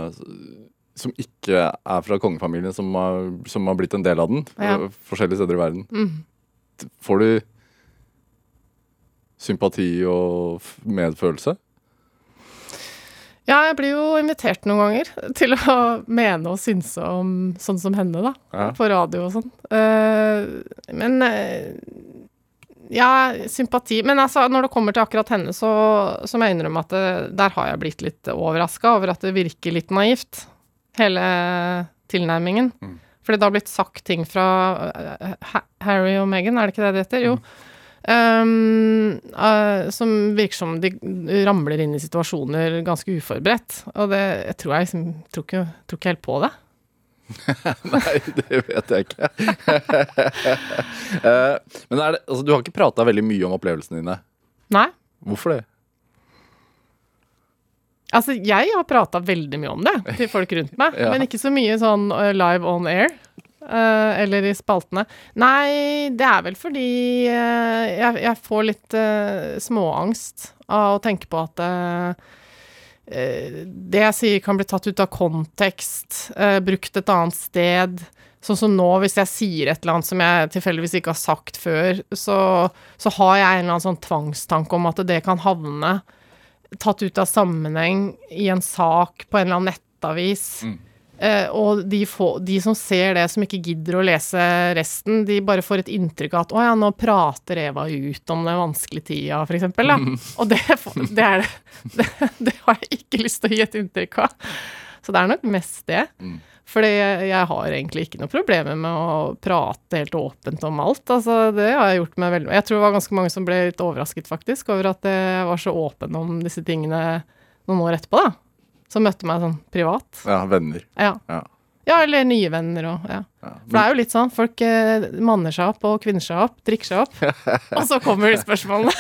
som ikke er fra kongefamilien, som har, som har blitt en del av den. Ja. Forskjellige steder i verden. Mm. Får du sympati og medfølelse? Ja, jeg blir jo invitert noen ganger til å mene og synse om sånn som henne, da. Ja. På radio og sånn. Eh, men eh, Ja, sympati. Men altså, når det kommer til akkurat henne, så, så må jeg innrømme at det, der har jeg blitt litt overraska over at det virker litt naivt, hele tilnærmingen. Fordi det har blitt sagt ting fra eh, Harry og Meghan, er det ikke det det heter? Jo. Um, uh, som virker som de ramler inn i situasjoner ganske uforberedt. Og det jeg tror jeg liksom tror ikke, tror ikke helt på det. (laughs) Nei, det vet jeg ikke. uh, (laughs) Men det, altså, du har ikke prata veldig mye om opplevelsene dine. Nei. Hvorfor det? Altså, jeg har prata veldig mye om det til folk rundt meg, (laughs) Ja. men ikke så mye sånn eh, live on air. Uh, eller i spaltene. Nei, det er vel fordi jeg, jeg får litt småangst av å tenke på at det jeg sier kan bli tatt ut av kontekst, eh, brukt et annet sted. Sånn som nå, hvis jeg sier et eller annet som jeg tilfeldigvis ikke har sagt før, så, så har jeg en eller annen sånn tvangstanke om at det kan havne tatt ut av sammenheng i en sak på en eller annen nettavis. Eh, og de, få, de som ser det, som ikke gidder å lese resten, de bare får et inntrykk av at 'å ja, nå prater Eva ut om den vanskelige tida', for eksempel. Da. (laughs) Og det, det er det, det (laughs) Det har jeg ikke lyst til å gi et inntrykk av. Så det er nok mest det. Fordi jeg, jeg har egentlig ikke noe problemer med å prate helt åpent om alt. Altså, det har jeg gjort meg veldig Jeg tror det var ganske mange som ble litt overrasket, faktisk, over at jeg var så åpen om disse tingene noen år etterpå, da. Som møtte meg sånn privat. Ja, venner. Ja. Ja. Ja, eller nye venner og ja. Ja. For det er jo litt sånn, folk eh, manner seg opp og kvinner seg opp, drikker seg opp, (laughs) og så kommer spørsmålene.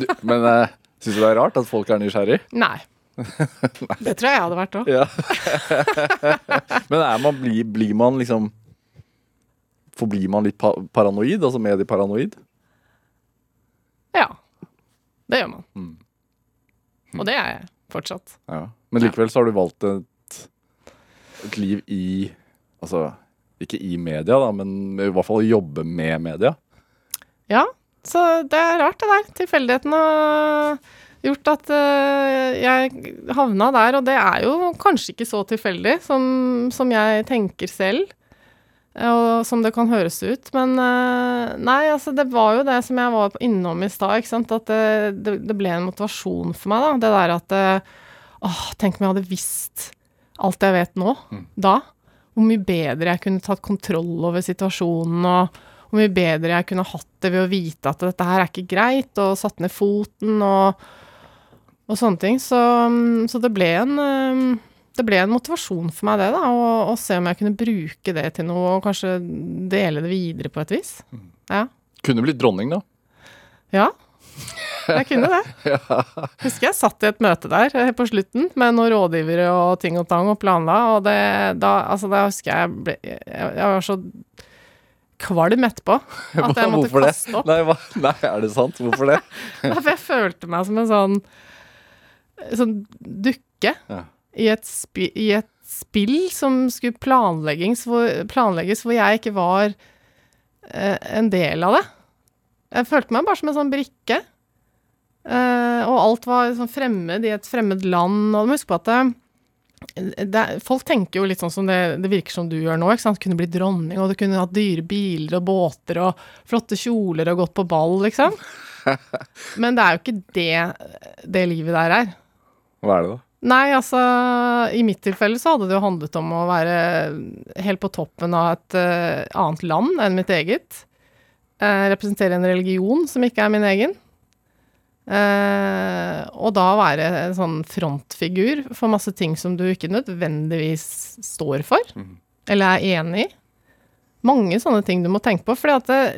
Du, men eh, syns du det er rart at folk er nysgjerrig? (laughs) Nei. Det tror jeg jeg hadde vært òg. Ja. (laughs) men man, blir, blir man liksom Forblir man litt pa paranoid? Altså medieparanoid? Ja. Det gjør man. Mm. Og det er jeg fortsatt. Ja. Men likevel så har du valgt et, et liv i Altså ikke i media, da, men i hvert fall å jobbe med media. Ja, så det er rart det der. Tilfeldigheten har gjort at eh, jeg havna der, og det er jo kanskje ikke så tilfeldig som, som jeg tenker selv. Eh, Og som det kan høres ut. Men eh, nei, altså det var jo det som jeg var innom i stad, ikke sant. At det, det, det ble en motivasjon for meg, da. Det der at eh, Åh, tenk om jeg hadde visst alt jeg vet nå, da. Hvor mye bedre jeg kunne tatt kontroll over situasjonen, og hvor mye bedre jeg kunne hatt det ved å vite at dette her er ikke greit, og satt ned foten og, og sånne ting. Så, mm, så det ble en eh, det ble en motivasjon for meg, det, da, å, å se om jeg kunne bruke det til noe, og kanskje dele det videre på et vis. Ja. Kunne blitt dronning, da. Ja. Jeg kunne det. (laughs) Husker jeg satt i et møte der eh, på slutten med noen rådgivere og ting og tang og planla, og det da Altså, da husker jeg ble Jeg, jeg var så kvalm etterpå (laughs) at jeg måtte kaste opp. Nei? Nei, er det sant? Hvorfor det? (laughs) Ja, For jeg følte meg som en sånn Sånn dukke Ja. I, et spi, i et spill som skulle planlegges hvor, planlegges, hvor jeg ikke var eh, en del av det. Jeg følte meg bare som en sånn brikke. Eh, og alt var sånn fremmed i et fremmed land. Og du må huske på at det, det, folk tenker jo litt sånn som det, det virker som du gjør nå. ikke sant? Kunne bli dronning, og du kunne hatt dyre biler og båter og flotte kjoler og gått på ball, liksom. (laughs) Men det er jo ikke det det livet der er. Hva er det, da? Nei, altså I mitt tilfelle så hadde det jo handlet om å være helt på toppen av et uh, annet land enn mitt eget. Uh, representere en religion som ikke er min egen. Uh, og da være en sånn frontfigur for masse ting som du ikke nødvendigvis står for, mm. eller er enig i. Mange sånne ting du må tenke på, for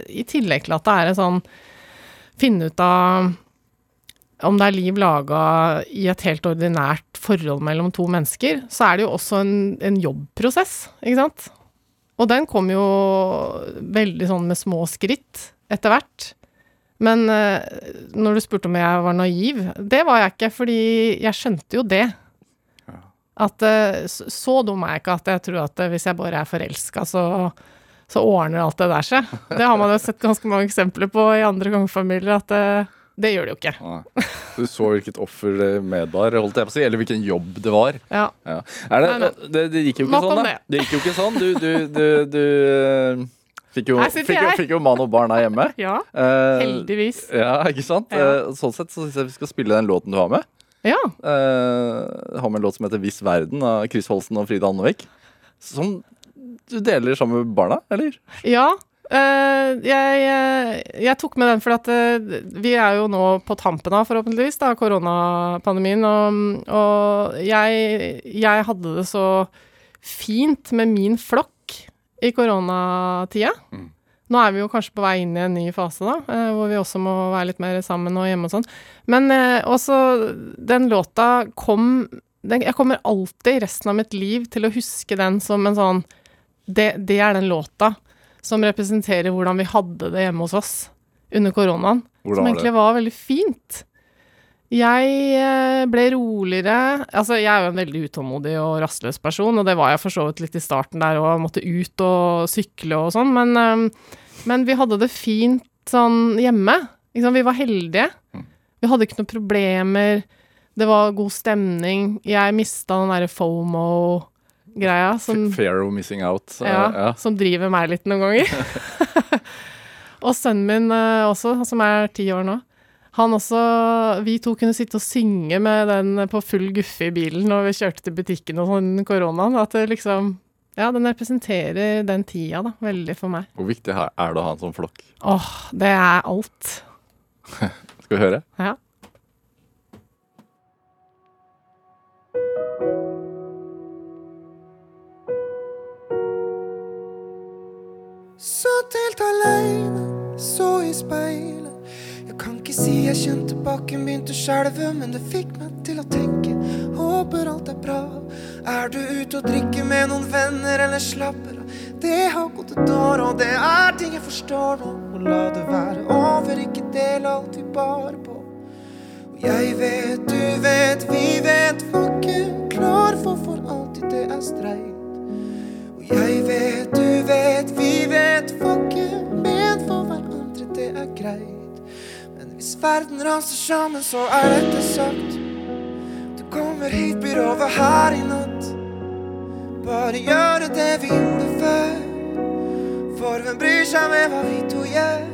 i tillegg til at det er en sånn Finne ut av om det er liv laga i et helt ordinært forhold mellom to mennesker, så er det jo også en, en jobbprosess, ikke sant? Og den kom jo veldig sånn med små skritt etter hvert. Men eh, når du spurte om jeg var naiv, det var jeg ikke, fordi jeg skjønte jo det. At eh, så, dum er jeg ikke at jeg tror at eh, hvis jeg bare er forelska, så, så ordner alt det der seg. Det har man jo sett ganske mange eksempler på i andre kongefamilier, at det, gjør det jo ikke. Nei. Du så hvilket offer det medbar, holdt jeg på å si, eller hvilken jobb det var. Ja. Ja. Det, Nei, det, det gikk jo ikke Nok sånn, da. det. Det gikk jo ikke sånn. Du, du, du, du eh, fikk, jo, fikk, jo, fikk jo mann og barn her hjemme. (laughs) ja. Eh, Heldigvis. Ja, ikke sant? Ja. Uh, sånn sett så syns jeg vi skal spille den låten du har med. Ja. Uh, har med en låt som heter 'Viss verden' av Chris Holsten og Frida Andevik. Som du deler sammen med barna, eller? ja. Eh, jeg, eh, jeg tok med den fordi at uh, vi er jo nå på tampen av, forhåpentligvis, da, koronapandemien. Og, og jeg, jeg hadde det så fint med min flokk i koronatida. Mm. Nå er vi jo kanskje på vei inn i en ny fase, da, uh, hvor vi også må være litt mer sammen og hjemme og sånn. Men også den låta kom den, Jeg kommer alltid resten av mitt liv til å huske den som en sånn det, det er den låta som representerer hvordan vi hadde det hjemme hos oss under koronaen. Hvordan som egentlig var veldig fint. Jeg eh, ble roligere Altså, jeg er jo en veldig utålmodig og rastløs person, og det var jeg for så vidt litt i starten der og måtte ut og sykle og sånn, men, eh, men vi hadde det fint sånn hjemme. Vi var heldige. Mm. Vi hadde ikke noen problemer. Det var god stemning. Jeg mista den derre FOMO-greia som Fair of missing out. ja, ja. som driver meg litt noen ganger. (laughs) og sønnen min eh, også, som er ti år nå. Han også Vi to kunne sitte og synge med den på full guffe i bilen når vi kjørte til butikken og sånn koronaen. At det liksom Ja, den representerer den tida, da, veldig for meg. Hvor viktig er det å ha en sånn flokk? Åh, det er alt. (laughs) Skal vi høre? Ja. Satt helt aleine, så i speilet. Jeg kan ikke si jeg kjente bakken begynte å skjelve, men det fikk meg til å tenke. Håper alt er bra. Er du ute og drikker med noen venner, eller slapper av? Det har gått et år, og det er ting jeg forstår nå. Og la det være over, ikke del alt vi bar på. Og jeg vet, du vet, vi vet, var ikke klar for for alltid det er streit. Og jeg vet, du vet, vi vet, folket ment for hverandre, det er greit. Men hvis verden raser sammen, så er dette sagt. Du kommer hit, blir over her i natt. Bare gjøre det vi gjorde før. For hvem bryr seg med hva vi to gjør?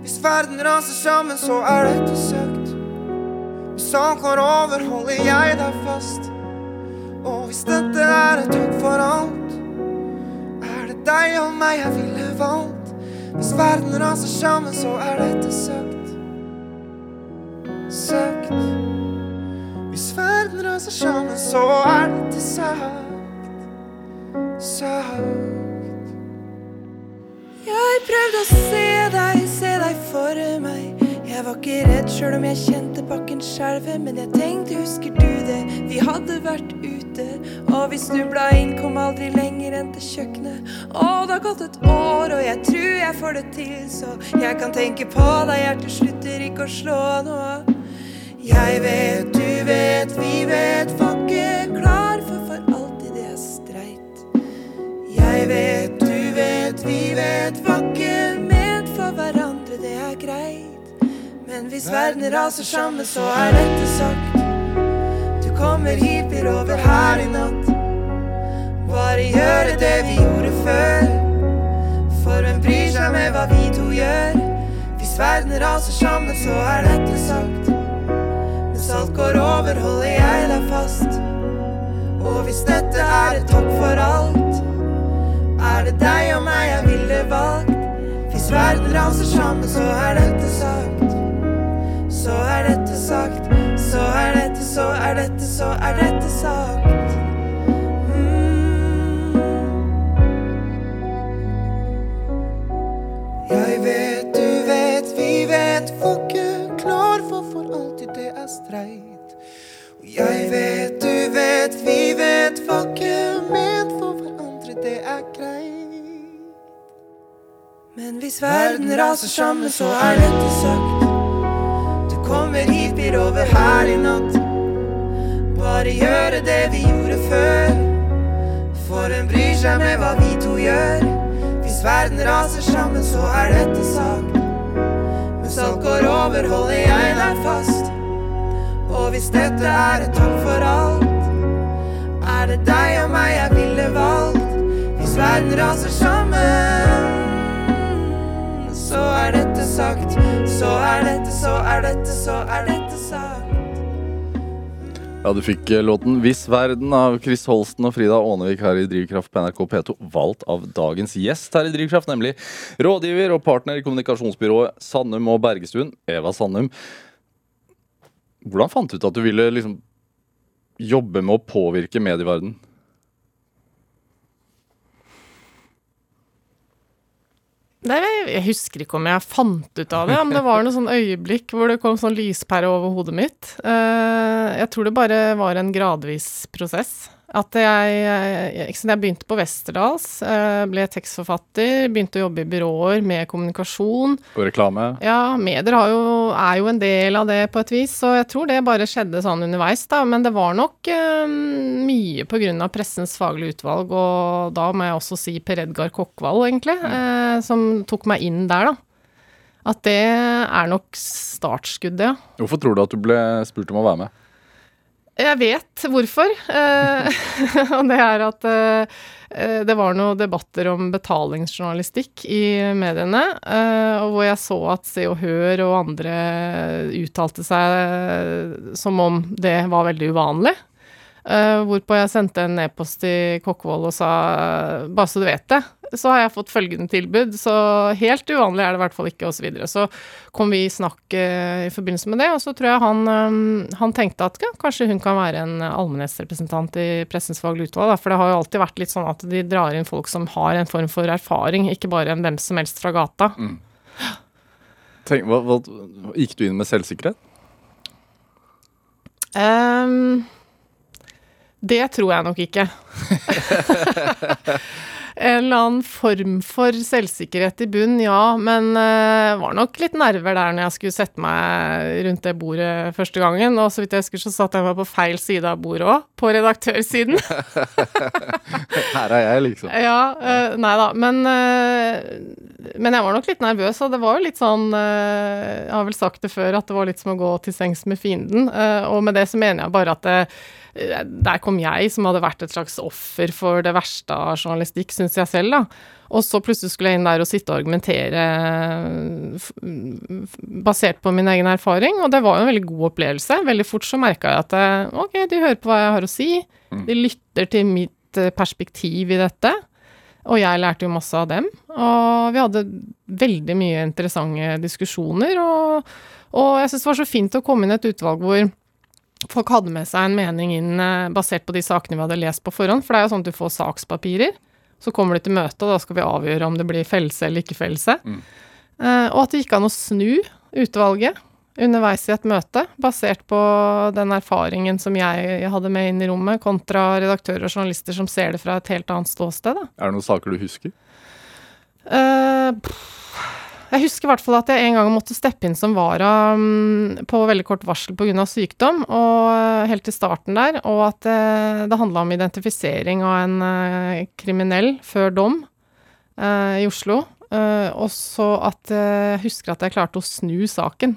Hvis verden raser sammen, så er dette sagt. Hvis sånn går over, holder jeg deg fast. Og hvis dette er et takk for alt deg og meg jeg ville valgt? Hvis verden raser sammen, så er dette søkt. Søkt. Hvis verden raser sammen, så er dette søkt. Søkt. Jeg prøvde å se deg, se deg for meg. Jeg var ikke redd sjøl om jeg kjente bakken skjelve, men jeg tenkte, husker du det, vi hadde vært ute, og vi snubla inn, kom aldri lenger enn til kjøkkenet. Og det har gått et år, og jeg tror jeg får det til, så jeg kan tenke på deg, hjertet slutter ikke å slå nå. Jeg vet, du vet, vi vet, var klar for for alltid det er streit. Jeg vet, du vet, vi vet, var ikke ment for hverandre, det er greit. Men hvis verden raser sammen, så er dette sagt. Kommer blir over her i natt. Bare gjøre det vi gjorde før. For hvem bryr seg med hva vi to gjør? Hvis verden raser sammen, så er dette sagt. Mens alt går over, holder jeg deg fast. Og hvis dette er et takk for alt, er det deg og meg jeg ville valgt. Hvis verden raser sammen, så er dette sagt. Så er dette sagt. Så er dette, så er dette, så er dette sagt. Mm. Jeg vet, du vet, vi vet, var ikke klar for for alltid det er streit. Jeg vet, du vet, vi vet, var ikke ment for hverandre, det er greit. Men hvis verden raser sammen, så er dette sagt. Kommer hit, blir over her i natt. Bare gjøre det vi gjorde før. For en bryr seg med hva vi to gjør? Hvis verden raser sammen, så er dette sagt. Mens alt går over, holder jeg deg fast. Og hvis dette er et takk for alt, er det deg og meg jeg ville valgt. Hvis verden raser sammen, så er dette sagt. Så er dette, så er dette, så er dette sagt. Ja, du fikk eh, låten 'Hvis verden' av Chris Holsten og Frida Ånevik her i Drivkraft på NRK P2, valgt av dagens gjest her i Drivkraft, nemlig rådgiver og partner i kommunikasjonsbyrået Sandum og Bergestuen, Eva Sandum. Hvordan fant du ut at du ville liksom jobbe med å påvirke medieverden? Nei, jeg husker ikke om jeg fant ut av det, men det var noe sånn øyeblikk hvor det kom sånn lyspære over hodet mitt. Eh, Jeg tror det bare var en gradvis prosess. At jeg, jeg, sant, jeg begynte på Westerdals, eh, ble tekstforfatter, begynte å jobbe i byråer med kommunikasjon. Og reklame? Ja, medier har jo, er jo en del av det på et vis, så jeg tror det bare skjedde sånn underveis, da. Men det var nok eh, mye på grunn av Pressens faglige utvalg, og da må jeg også si Per Edgar Kokkvold, egentlig, eh, som tok meg inn der, da. At det er nok startskuddet, ja. Hvorfor tror du at du ble spurt om å være med? Jeg vet hvorfor. Eh, (laughs) og det er at eh, det var noen debatter om betalingsjournalistikk i mediene, eh, og hvor jeg så at Se og Hør og andre uttalte seg som om det var veldig uvanlig. Eh, hvorpå jeg sendte en e-post til Kokkvold og sa bare så du vet det, så har jeg fått følgende tilbud, så helt uvanlig er det i hvert fall ikke, osv. Så, så kom vi i snakk uh, i forbindelse med det, og så tror jeg han, um, han tenkte at ja, kanskje hun kan være en allmennhetsrepresentant i Pressens faglige utvalg, for det har jo alltid vært litt sånn at de drar inn folk som har en form for erfaring, ikke bare en hvem som helst fra gata. Tenk, hva, hva, gikk du inn med selvsikkerhet? Ehm, det tror jeg nok ikke. (laughs) en eller annen form for selvsikkerhet i bunn, ja, men uh, var nok litt nerver der når jeg skulle sette meg rundt det bordet første gangen. Og så vidt jeg husker, så satt jeg meg på feil side av bordet òg, på redaktørsiden. (laughs) Her er jeg, liksom. ja, uh, nei da, men uh, men jeg var nok litt nervøs, og det var jo litt sånn Jeg har vel sagt det før, at det var litt som å gå til sengs med fienden. Og med det så mener jeg bare at det, der kom jeg, som hadde vært et slags offer for det verste av journalistikk, syns jeg selv, da. Og så plutselig skulle jeg inn der og sitte og argumentere basert på min egen erfaring, og det var jo en veldig god opplevelse. Veldig fort så merka jeg at ok, de hører på hva jeg har å si, de lytter til mitt perspektiv i dette. Og jeg lærte jo masse av dem. Og vi hadde veldig mye interessante diskusjoner. Og, og jeg syns det var så fint å komme inn i et utvalg hvor folk hadde med seg en mening inn basert på de sakene vi hadde lest på forhånd. For det er jo sånn at du får sakspapirer. Så kommer de til møte, og da skal vi avgjøre om det blir fellelse eller ikke fellelse. Mm. Uh, og at det gikk an å snu utvalget underveis i et møte, basert på den erfaringen som jeg hadde med inn i rommet, kontra redaktører og journalister som ser det fra et helt annet ståsted. Da. Er det noen saker du husker? Uh, pff, jeg husker i hvert fall at jeg en gang måtte steppe inn som vara um, på veldig kort varsel pga. sykdom, og eh, helt til starten der, og at uh, det handla om identifisering av en uh, kriminell før dom uh, i Oslo. Og så at jeg husker at jeg klarte å snu saken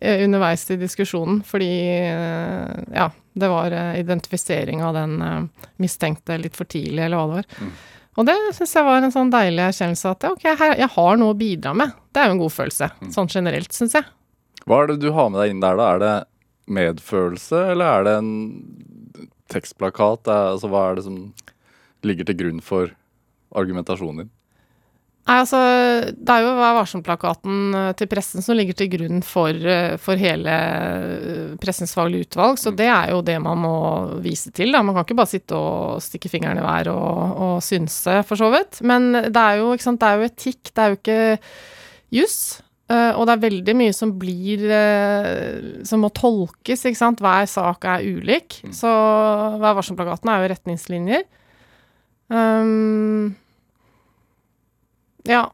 underveis i diskusjonen, fordi ja, det var identifisering av den mistenkte litt for tidlig, eller hva det var. Og det syns jeg var en sånn deilig erkjennelse at ok, her, jeg har noe å bidra med. Det er jo en god følelse, Mm. sånn generelt, syns jeg. Hva er det du har med deg inn der, da? Er det medfølelse, eller er det en tekstplakat? Altså, hva er det som ligger til grunn for argumentasjonen din? Nei, altså, det er jo Vær varsom-plakaten eh, til pressen som ligger til grunn for, eh, for hele eh, pressens faglige utvalg, så det er jo det man må vise til. Da. Man kan ikke bare sitte og stikke fingeren i været og, og synse, for så vidt. Men det er jo, sant, det er jo etikk, det er jo ikke juss. og det er veldig mye som blir Som må tolkes, ikke sant. Hver sak er ulik. Så Vær varsom-plakaten er jo retningslinjer. Um, ja,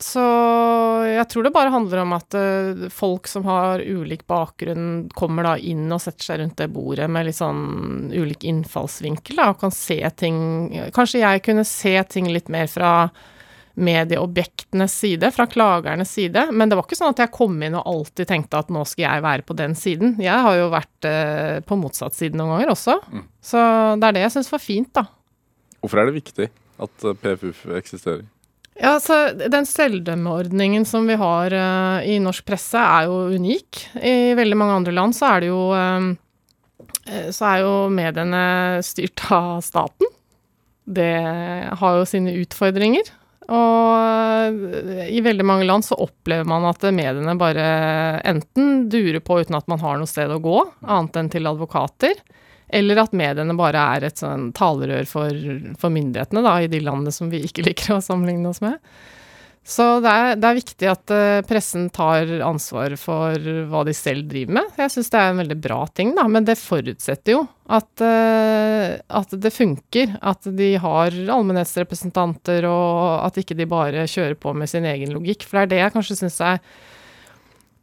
så jeg tror det bare handler om at eh, folk som har ulik bakgrunn, kommer da inn og setter seg rundt det bordet med litt sånn ulik innfallsvinkel, da, og kan se ting Kanskje jeg kunne se ting litt mer fra medieobjektenes side, fra klagernes side, men det var ikke sånn at jeg kom inn og alltid tenkte at nå skal jeg være på den siden. Jeg har jo vært eh, på motsatt side noen ganger også, Mm. så det er det jeg syns var fint, da. Hvorfor er det viktig at PFU PFUF eksisterer? Ja, så Den selvdømmeordningen som vi har uh, i norsk presse, er jo unik. I veldig mange andre land så er jo eh, Så er jo mediene styrt av staten. Det har jo sine utfordringer. Og i veldig mange land så opplever man at mediene bare enten durer på uten at man har noe sted å gå, annet enn til advokater. Eller at mediene bare er et sånn talerør for, for myndighetene da, i de landene som vi ikke (laughs) liker å sammenligne oss med. Så det er, det er viktig at eh, pressen tar ansvar for hva de selv driver med. Jeg syns det er en veldig bra ting, da, men det forutsetter jo at, eh, at det funker. At de har allmennhetsrepresentanter, og at ikke de bare kjører på med sin egen logikk. For det er det jeg kanskje syns er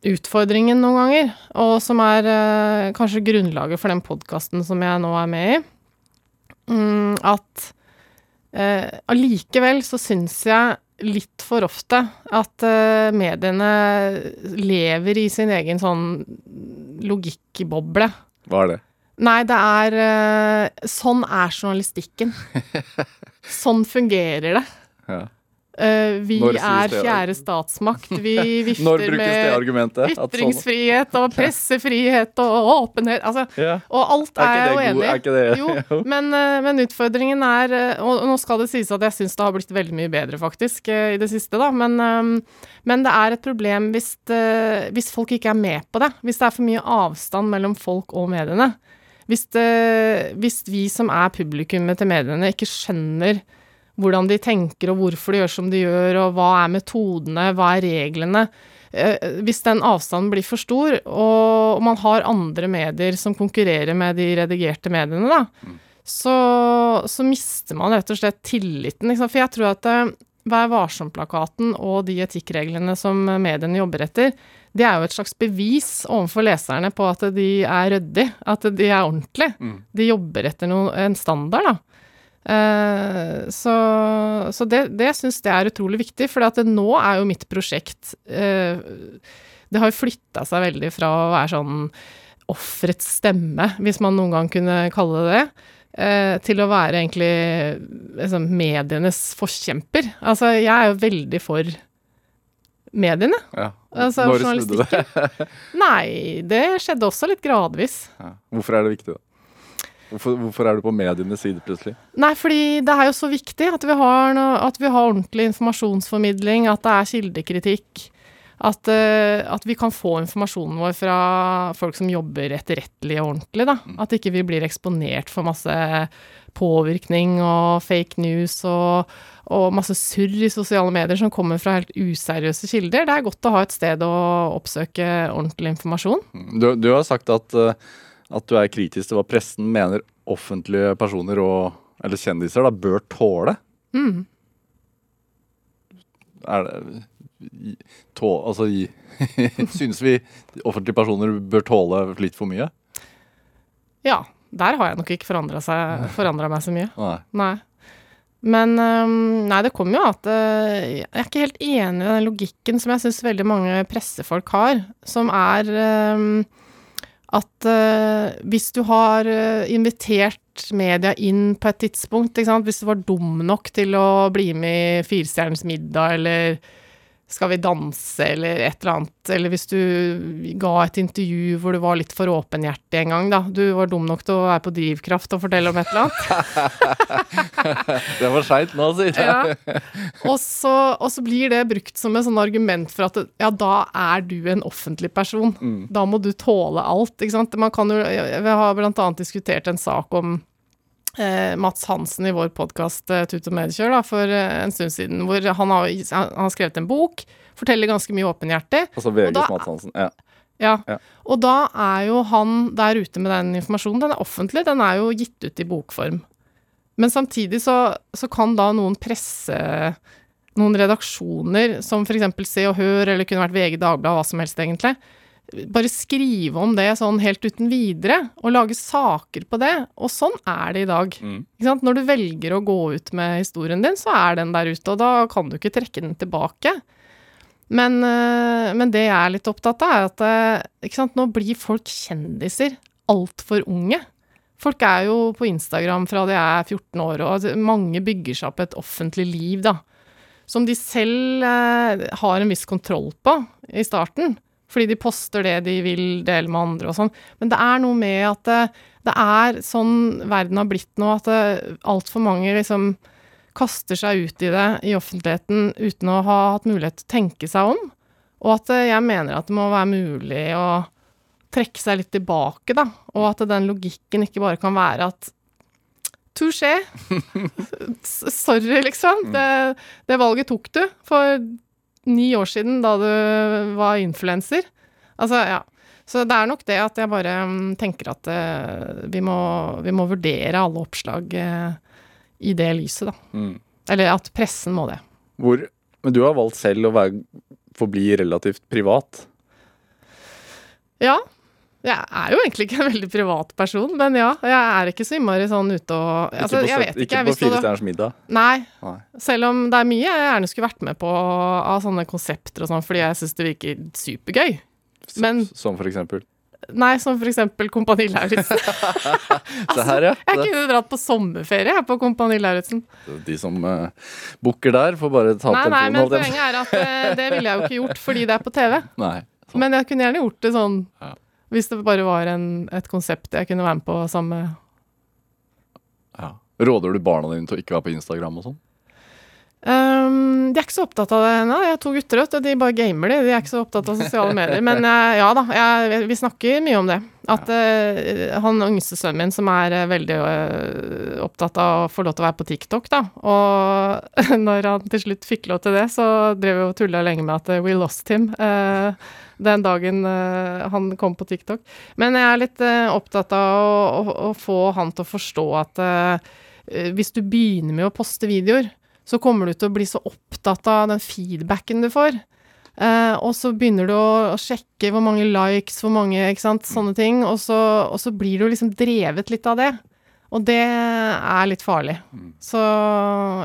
utfordringen noen ganger, og som er eh, kanskje grunnlaget for den podkasten som jeg nå er med i. Mm, at eh, så syns jeg litt for ofte at eh, mediene lever i sin egen sånn logikkboble. Hva er det? Nei, det er eh, Sånn er journalistikken. (laughs) sånn fungerer det. Ja. Eh, vi er fjerde statsmakt. Vi (laughs) vifter med? Sånn- ytringsfrihet og pressefrihet og åpenhet. Altså, yeah. og alt Er er, jeg jo enig i. Jo, men, eh, men utfordringen er eh, Og nå skal det sies at jeg syns det har blitt veldig mye bedre, faktisk, i det siste, da. Men, eh, men det er et problem hvis, hvis folk ikke er med på det. Hvis det er for mye avstand mellom folk og mediene. Hvis, det, hvis vi som er publikummet til mediene, ikke skjønner hvordan de tenker og hvorfor de gjør som de gjør, og hva er metodene, hva er reglene. Eh, Hvis den avstanden blir for stor, og man har andre medier som konkurrerer med de redigerte mediene, da, så, så mister man rett og slett tilliten. For jeg tror at eh, Vær varsom-plakaten og de etikkreglene som mediene jobber etter, det er jo et slags bevis overfor leserne på at de er ryddige, at de er ordentlige. Mm. De jobber etter noe, en standard, da. Eh, så så det, det syns jeg er utrolig viktig, for nå er jo mitt prosjekt uh, Det har jo flytta seg veldig fra å være sånn offerets stemme, hvis man noen gang kunne kalle det det, uh, til å være egentlig liksom, medienes forkjemper. Altså, jeg er jo veldig for mediene. Ja. Altså, Når snudde det? (laughs) Nei, det skjedde også litt gradvis. Ja. Hvorfor er det viktig, da? Hvorfor, hvorfor er du på medienes side plutselig? Nei, fordi det er jo så viktig at vi har, noe, at vi har ordentlig informasjonsformidling, at det er kildekritikk. At, uh, at vi kan få informasjonen vår fra folk som jobber etterrettelig og ordentlig, da. At ikke vi blir eksponert for masse påvirkning og fake news og, og masse surr i sosiale medier som kommer fra helt useriøse kilder. Det er godt å ha et sted å oppsøke ordentlig informasjon. Du, du har sagt at, eh, at du er kritisk til hva pressen mener offentlige personer og, eller kjendiser da, bør tåle. Mm. Er det tå, Altså (laughs) Syns vi offentlige personer bør tåle litt for mye? Ja, der har jeg nok ikke forandra meg så mye. Nei. Nei. Men øhm, Nei, det kommer jo at øh, Jeg er ikke helt enig i den logikken som jeg syns veldig mange pressefolk har, som er øhm, at uh, hvis du har øh, invitert media inn på et tidspunkt, hvis du var dum nok til å bli med i Firestjernens middag eller Skal vi danse, eller et eller annet, eller hvis du ga et intervju hvor du var litt for åpenhjertig en gang, da. Du var dum nok til å være på Drivkraft og fortelle om et eller annet. (laughs) Det var seint nå, sier jeg. Ja. Og, så, og så blir det brukt som et sånn argument for at ja, da er du en offentlig person. Da må du tåle alt, ikke sant. Man kan jo, vi har annet diskutert en sak om Mats Hansen i vår podkast eh, Tut og Medkjør da, for eh, en stund siden, hvor han har, han har skrevet en bok, forteller ganske mye åpenhjertig. Altså VGs da- Mats Hansen. Ja. Ja. Ja. Og da er jo han der ute med den informasjonen. Den er offentlig, den er jo gitt ut i bokform. Men samtidig så, så kan da noen presse noen redaksjoner, som f.eks. Se og Hør, eller kunne vært VG Dagbladet, hva som helst egentlig, bare skrive om det sånn helt uten videre, og lage saker på det. Og sånn er det i dag. Mm. Ikke sant? Når du velger å gå ut med historien din, så er den der ute, og da kan du ikke trekke den tilbake. Men, øh, men det jeg er litt opptatt av, er at ikke sant, nå blir folk kjendiser altfor unge. Folk er jo på Instagram fra de er 14 år, og altså, mange bygger seg opp et offentlig liv, da. Som de selv øh, har en viss kontroll på i starten. Fordi de poster det de vil dele med andre og sånn. Men det er noe med at det, det er sånn verden har blitt nå, at altfor mange liksom kaster seg ut i det i offentligheten uten å ha hatt mulighet til å tenke seg om. Og at eh, jeg mener at det må være mulig å trekke seg litt tilbake, da. Og at den logikken ikke bare kan være at Touché. (laughs) Sorry, liksom. Det, det valget tok du for ni år siden, da du var influenser. Altså, ja. Så det er nok det at jeg bare mm, tenker at eh, vi, må, vi må vurdere alle oppslag eh, i det lyset, da. Mm. Eller at pressen må det. Hvor, men du har valgt selv å være, forbli relativt privat. Ja. Jeg er jo egentlig ikke en veldig privat person, men ja. Jeg er ikke så innmari sånn ute og altså, ikke på, ikke. ikke Fire stjerners middag. Nei. Nei. Selv om det er mye jeg gjerne skulle vært med på av sånne konsepter og sånn, fordi jeg syns det virker supergøy. Men- Som for eksempel. Nei, som for eksempel Kompani Lauritzen. (laughs) altså, her, ja. Jeg kunne dratt på sommerferie her på Kompani Lauritzen. De som uh, booker der, får bare ta Nei, nei, men poenget er at uh, det ville jeg jo ikke gjort fordi det er på TV. (laughs) Nei. Men jeg kunne gjerne gjort det sånn Ja. Hvis det bare var en, et konsept jeg kunne være med på sammen med Ja. Råder du barna dine til å ikke være på Instagram og sånn? Um, de er ikke så opptatt av det ennå. Jeg har to gutter, vet du. De bare gamer, de. De er ikke så opptatt av sosiale medier. Men eh, ja da, jeg, vi snakker mye om det. At uh, han yngste sønnen min, som er uh, veldig uh, opptatt av å få lov til å være på TikTok, da, og (laughs) når han til slutt fikk lov til det, så drev vi og tulla lenge med at we lost him. eh, den dagen uh, han kom på TikTok. Men jeg er litt uh, opptatt av å, å, å få han til å forstå at eh, hvis du begynner med å poste videoer, så kommer du til å bli så opptatt av den feedbacken du får. Og så begynner du å, å sjekke hvor mange likes, hvor mange ikke sant, sånne ting, og så, og så blir du liksom drevet litt av det. Og det er litt farlig. Så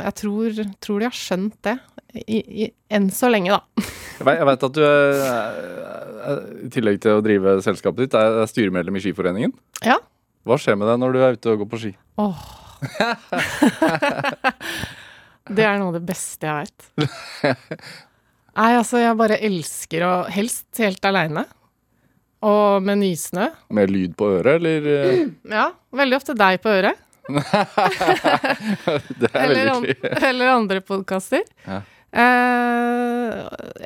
jeg tror, tror de har skjønt det. I, i, enn så lenge, da. Jeg vet, at du, er, i tillegg til å drive selskapet ditt, er styremedlem i Skiforeningen. Ja. Hva skjer med deg når du er ute og går på ski? Åh. (laughs) det er noe av det beste jeg veit. (laughs) Nei, altså, jeg bare elsker å Helst helt aleine. Og med nysnø. Med lyd på øret, eller? (clears throat) Ja, veldig ofte deg på øret. (laughs) Det er Eller, veldig hyggelig. eller andre podkaster. Ja. Eh,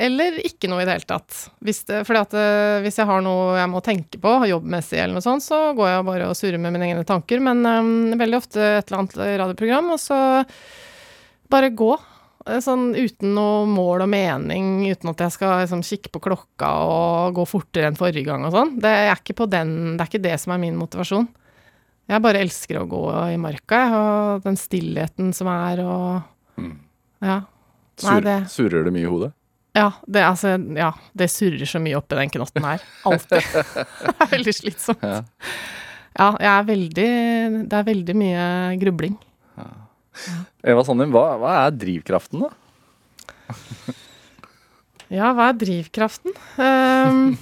eller ikke noe i det hele tatt. Hvis, det, fordi at, eh, hvis jeg har noe jeg må tenke på, jobbmessig eller noe sånt, så går jeg bare og surrer med mine egne tanker. Men eh, veldig ofte et eller annet radioprogram, og så bare gå. Eh, Sånn uten noe mål og mening, uten at jeg skal liksom, kikke på klokka og gå fortere enn forrige gang og sånn. Det er ikke på den Det er ikke det som er min motivasjon. Jeg bare elsker å gå i marka, jeg, og den stillheten som er, og Mm. Ja. Nei, Sur, det- Surrer det mye i hodet? Ja, det, altså, ja, det surrer så mye oppi den knotten her. Alltid. (laughs) det er veldig slitsomt. Ja. Ja, jeg er veldig Det er veldig mye grubling. Eva Sandum, hva, hva er drivkraften, da? Ja, hva er drivkraften? Um,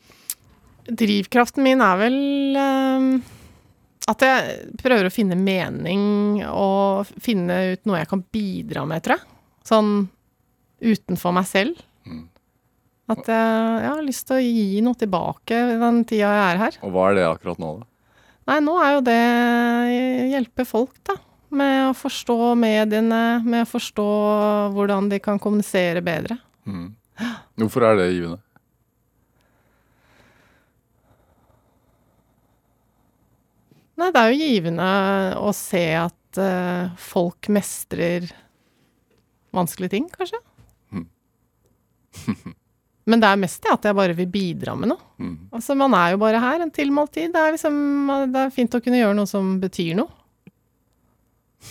(laughs) drivkraften min er vel um, at jeg prøver å finne mening og finne ut noe jeg kan bidra med, tror jeg. Sånn utenfor meg selv. Mm. At jeg, jeg har lyst til å gi noe tilbake den tida jeg er her. Og hva er det akkurat nå, da? Nei, nå er jo det hjelpe folk, da. Med å forstå mediene, med å forstå hvordan de kan kommunisere bedre. Mm. Hvorfor er det givende? Nei, det er jo givende å se at uh, folk mestrer vanskelige ting, kanskje. Mm. Men det er mest det at jeg bare vil bidra med noe. Mm. Altså, man er jo bare her en tilmålt tid. Det er liksom Det er fint å kunne gjøre noe som betyr noe.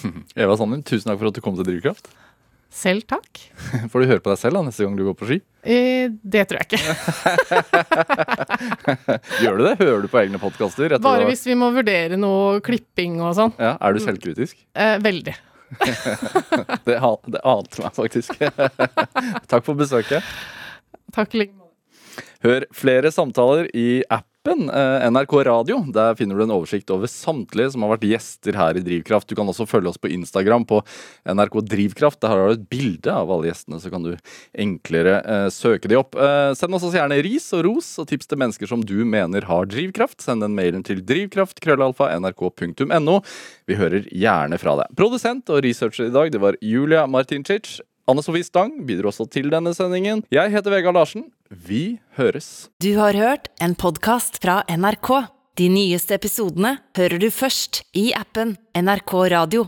(laughs) Eva Sandum, tusen takk for at du kom til Drivkraft. Selv takk. (laughs) Får du høre på deg selv da, neste gang du går på ski? Eh, det tror jeg ikke. (laughs) Gjør du det? Hører du på egne podkaster? Bare hvis vi må vurdere noe klipping og sånn. Ja, Er du selvkritisk? Eh, veldig. (laughs) Det, an- det ante meg faktisk. (laughs) Takk for besøket. Takk like. Hør flere samtaler i appen eh, NRK Radio. Der finner du en oversikt over samtlige som har vært gjester her i Drivkraft. Du kan også følge oss på Instagram på NRK Drivkraft. Der har du et bilde av alle gjestene, så kan du enklere eh, søke de opp. Eh, send oss også gjerne ris og ros og tips til mennesker som du mener har drivkraft. Send den mailen til drivkraft.krøllalfa.nrk.no. Vi hører gjerne fra deg. Produsent og researcher i dag, det var Julia Martincic. Anne Sofie Stang bidro også til denne sendingen. Jeg heter Vegard Larsen. Vi høres. Du har hørt en podkast fra NRK. De nyeste episodene hører du først i appen NRK Radio.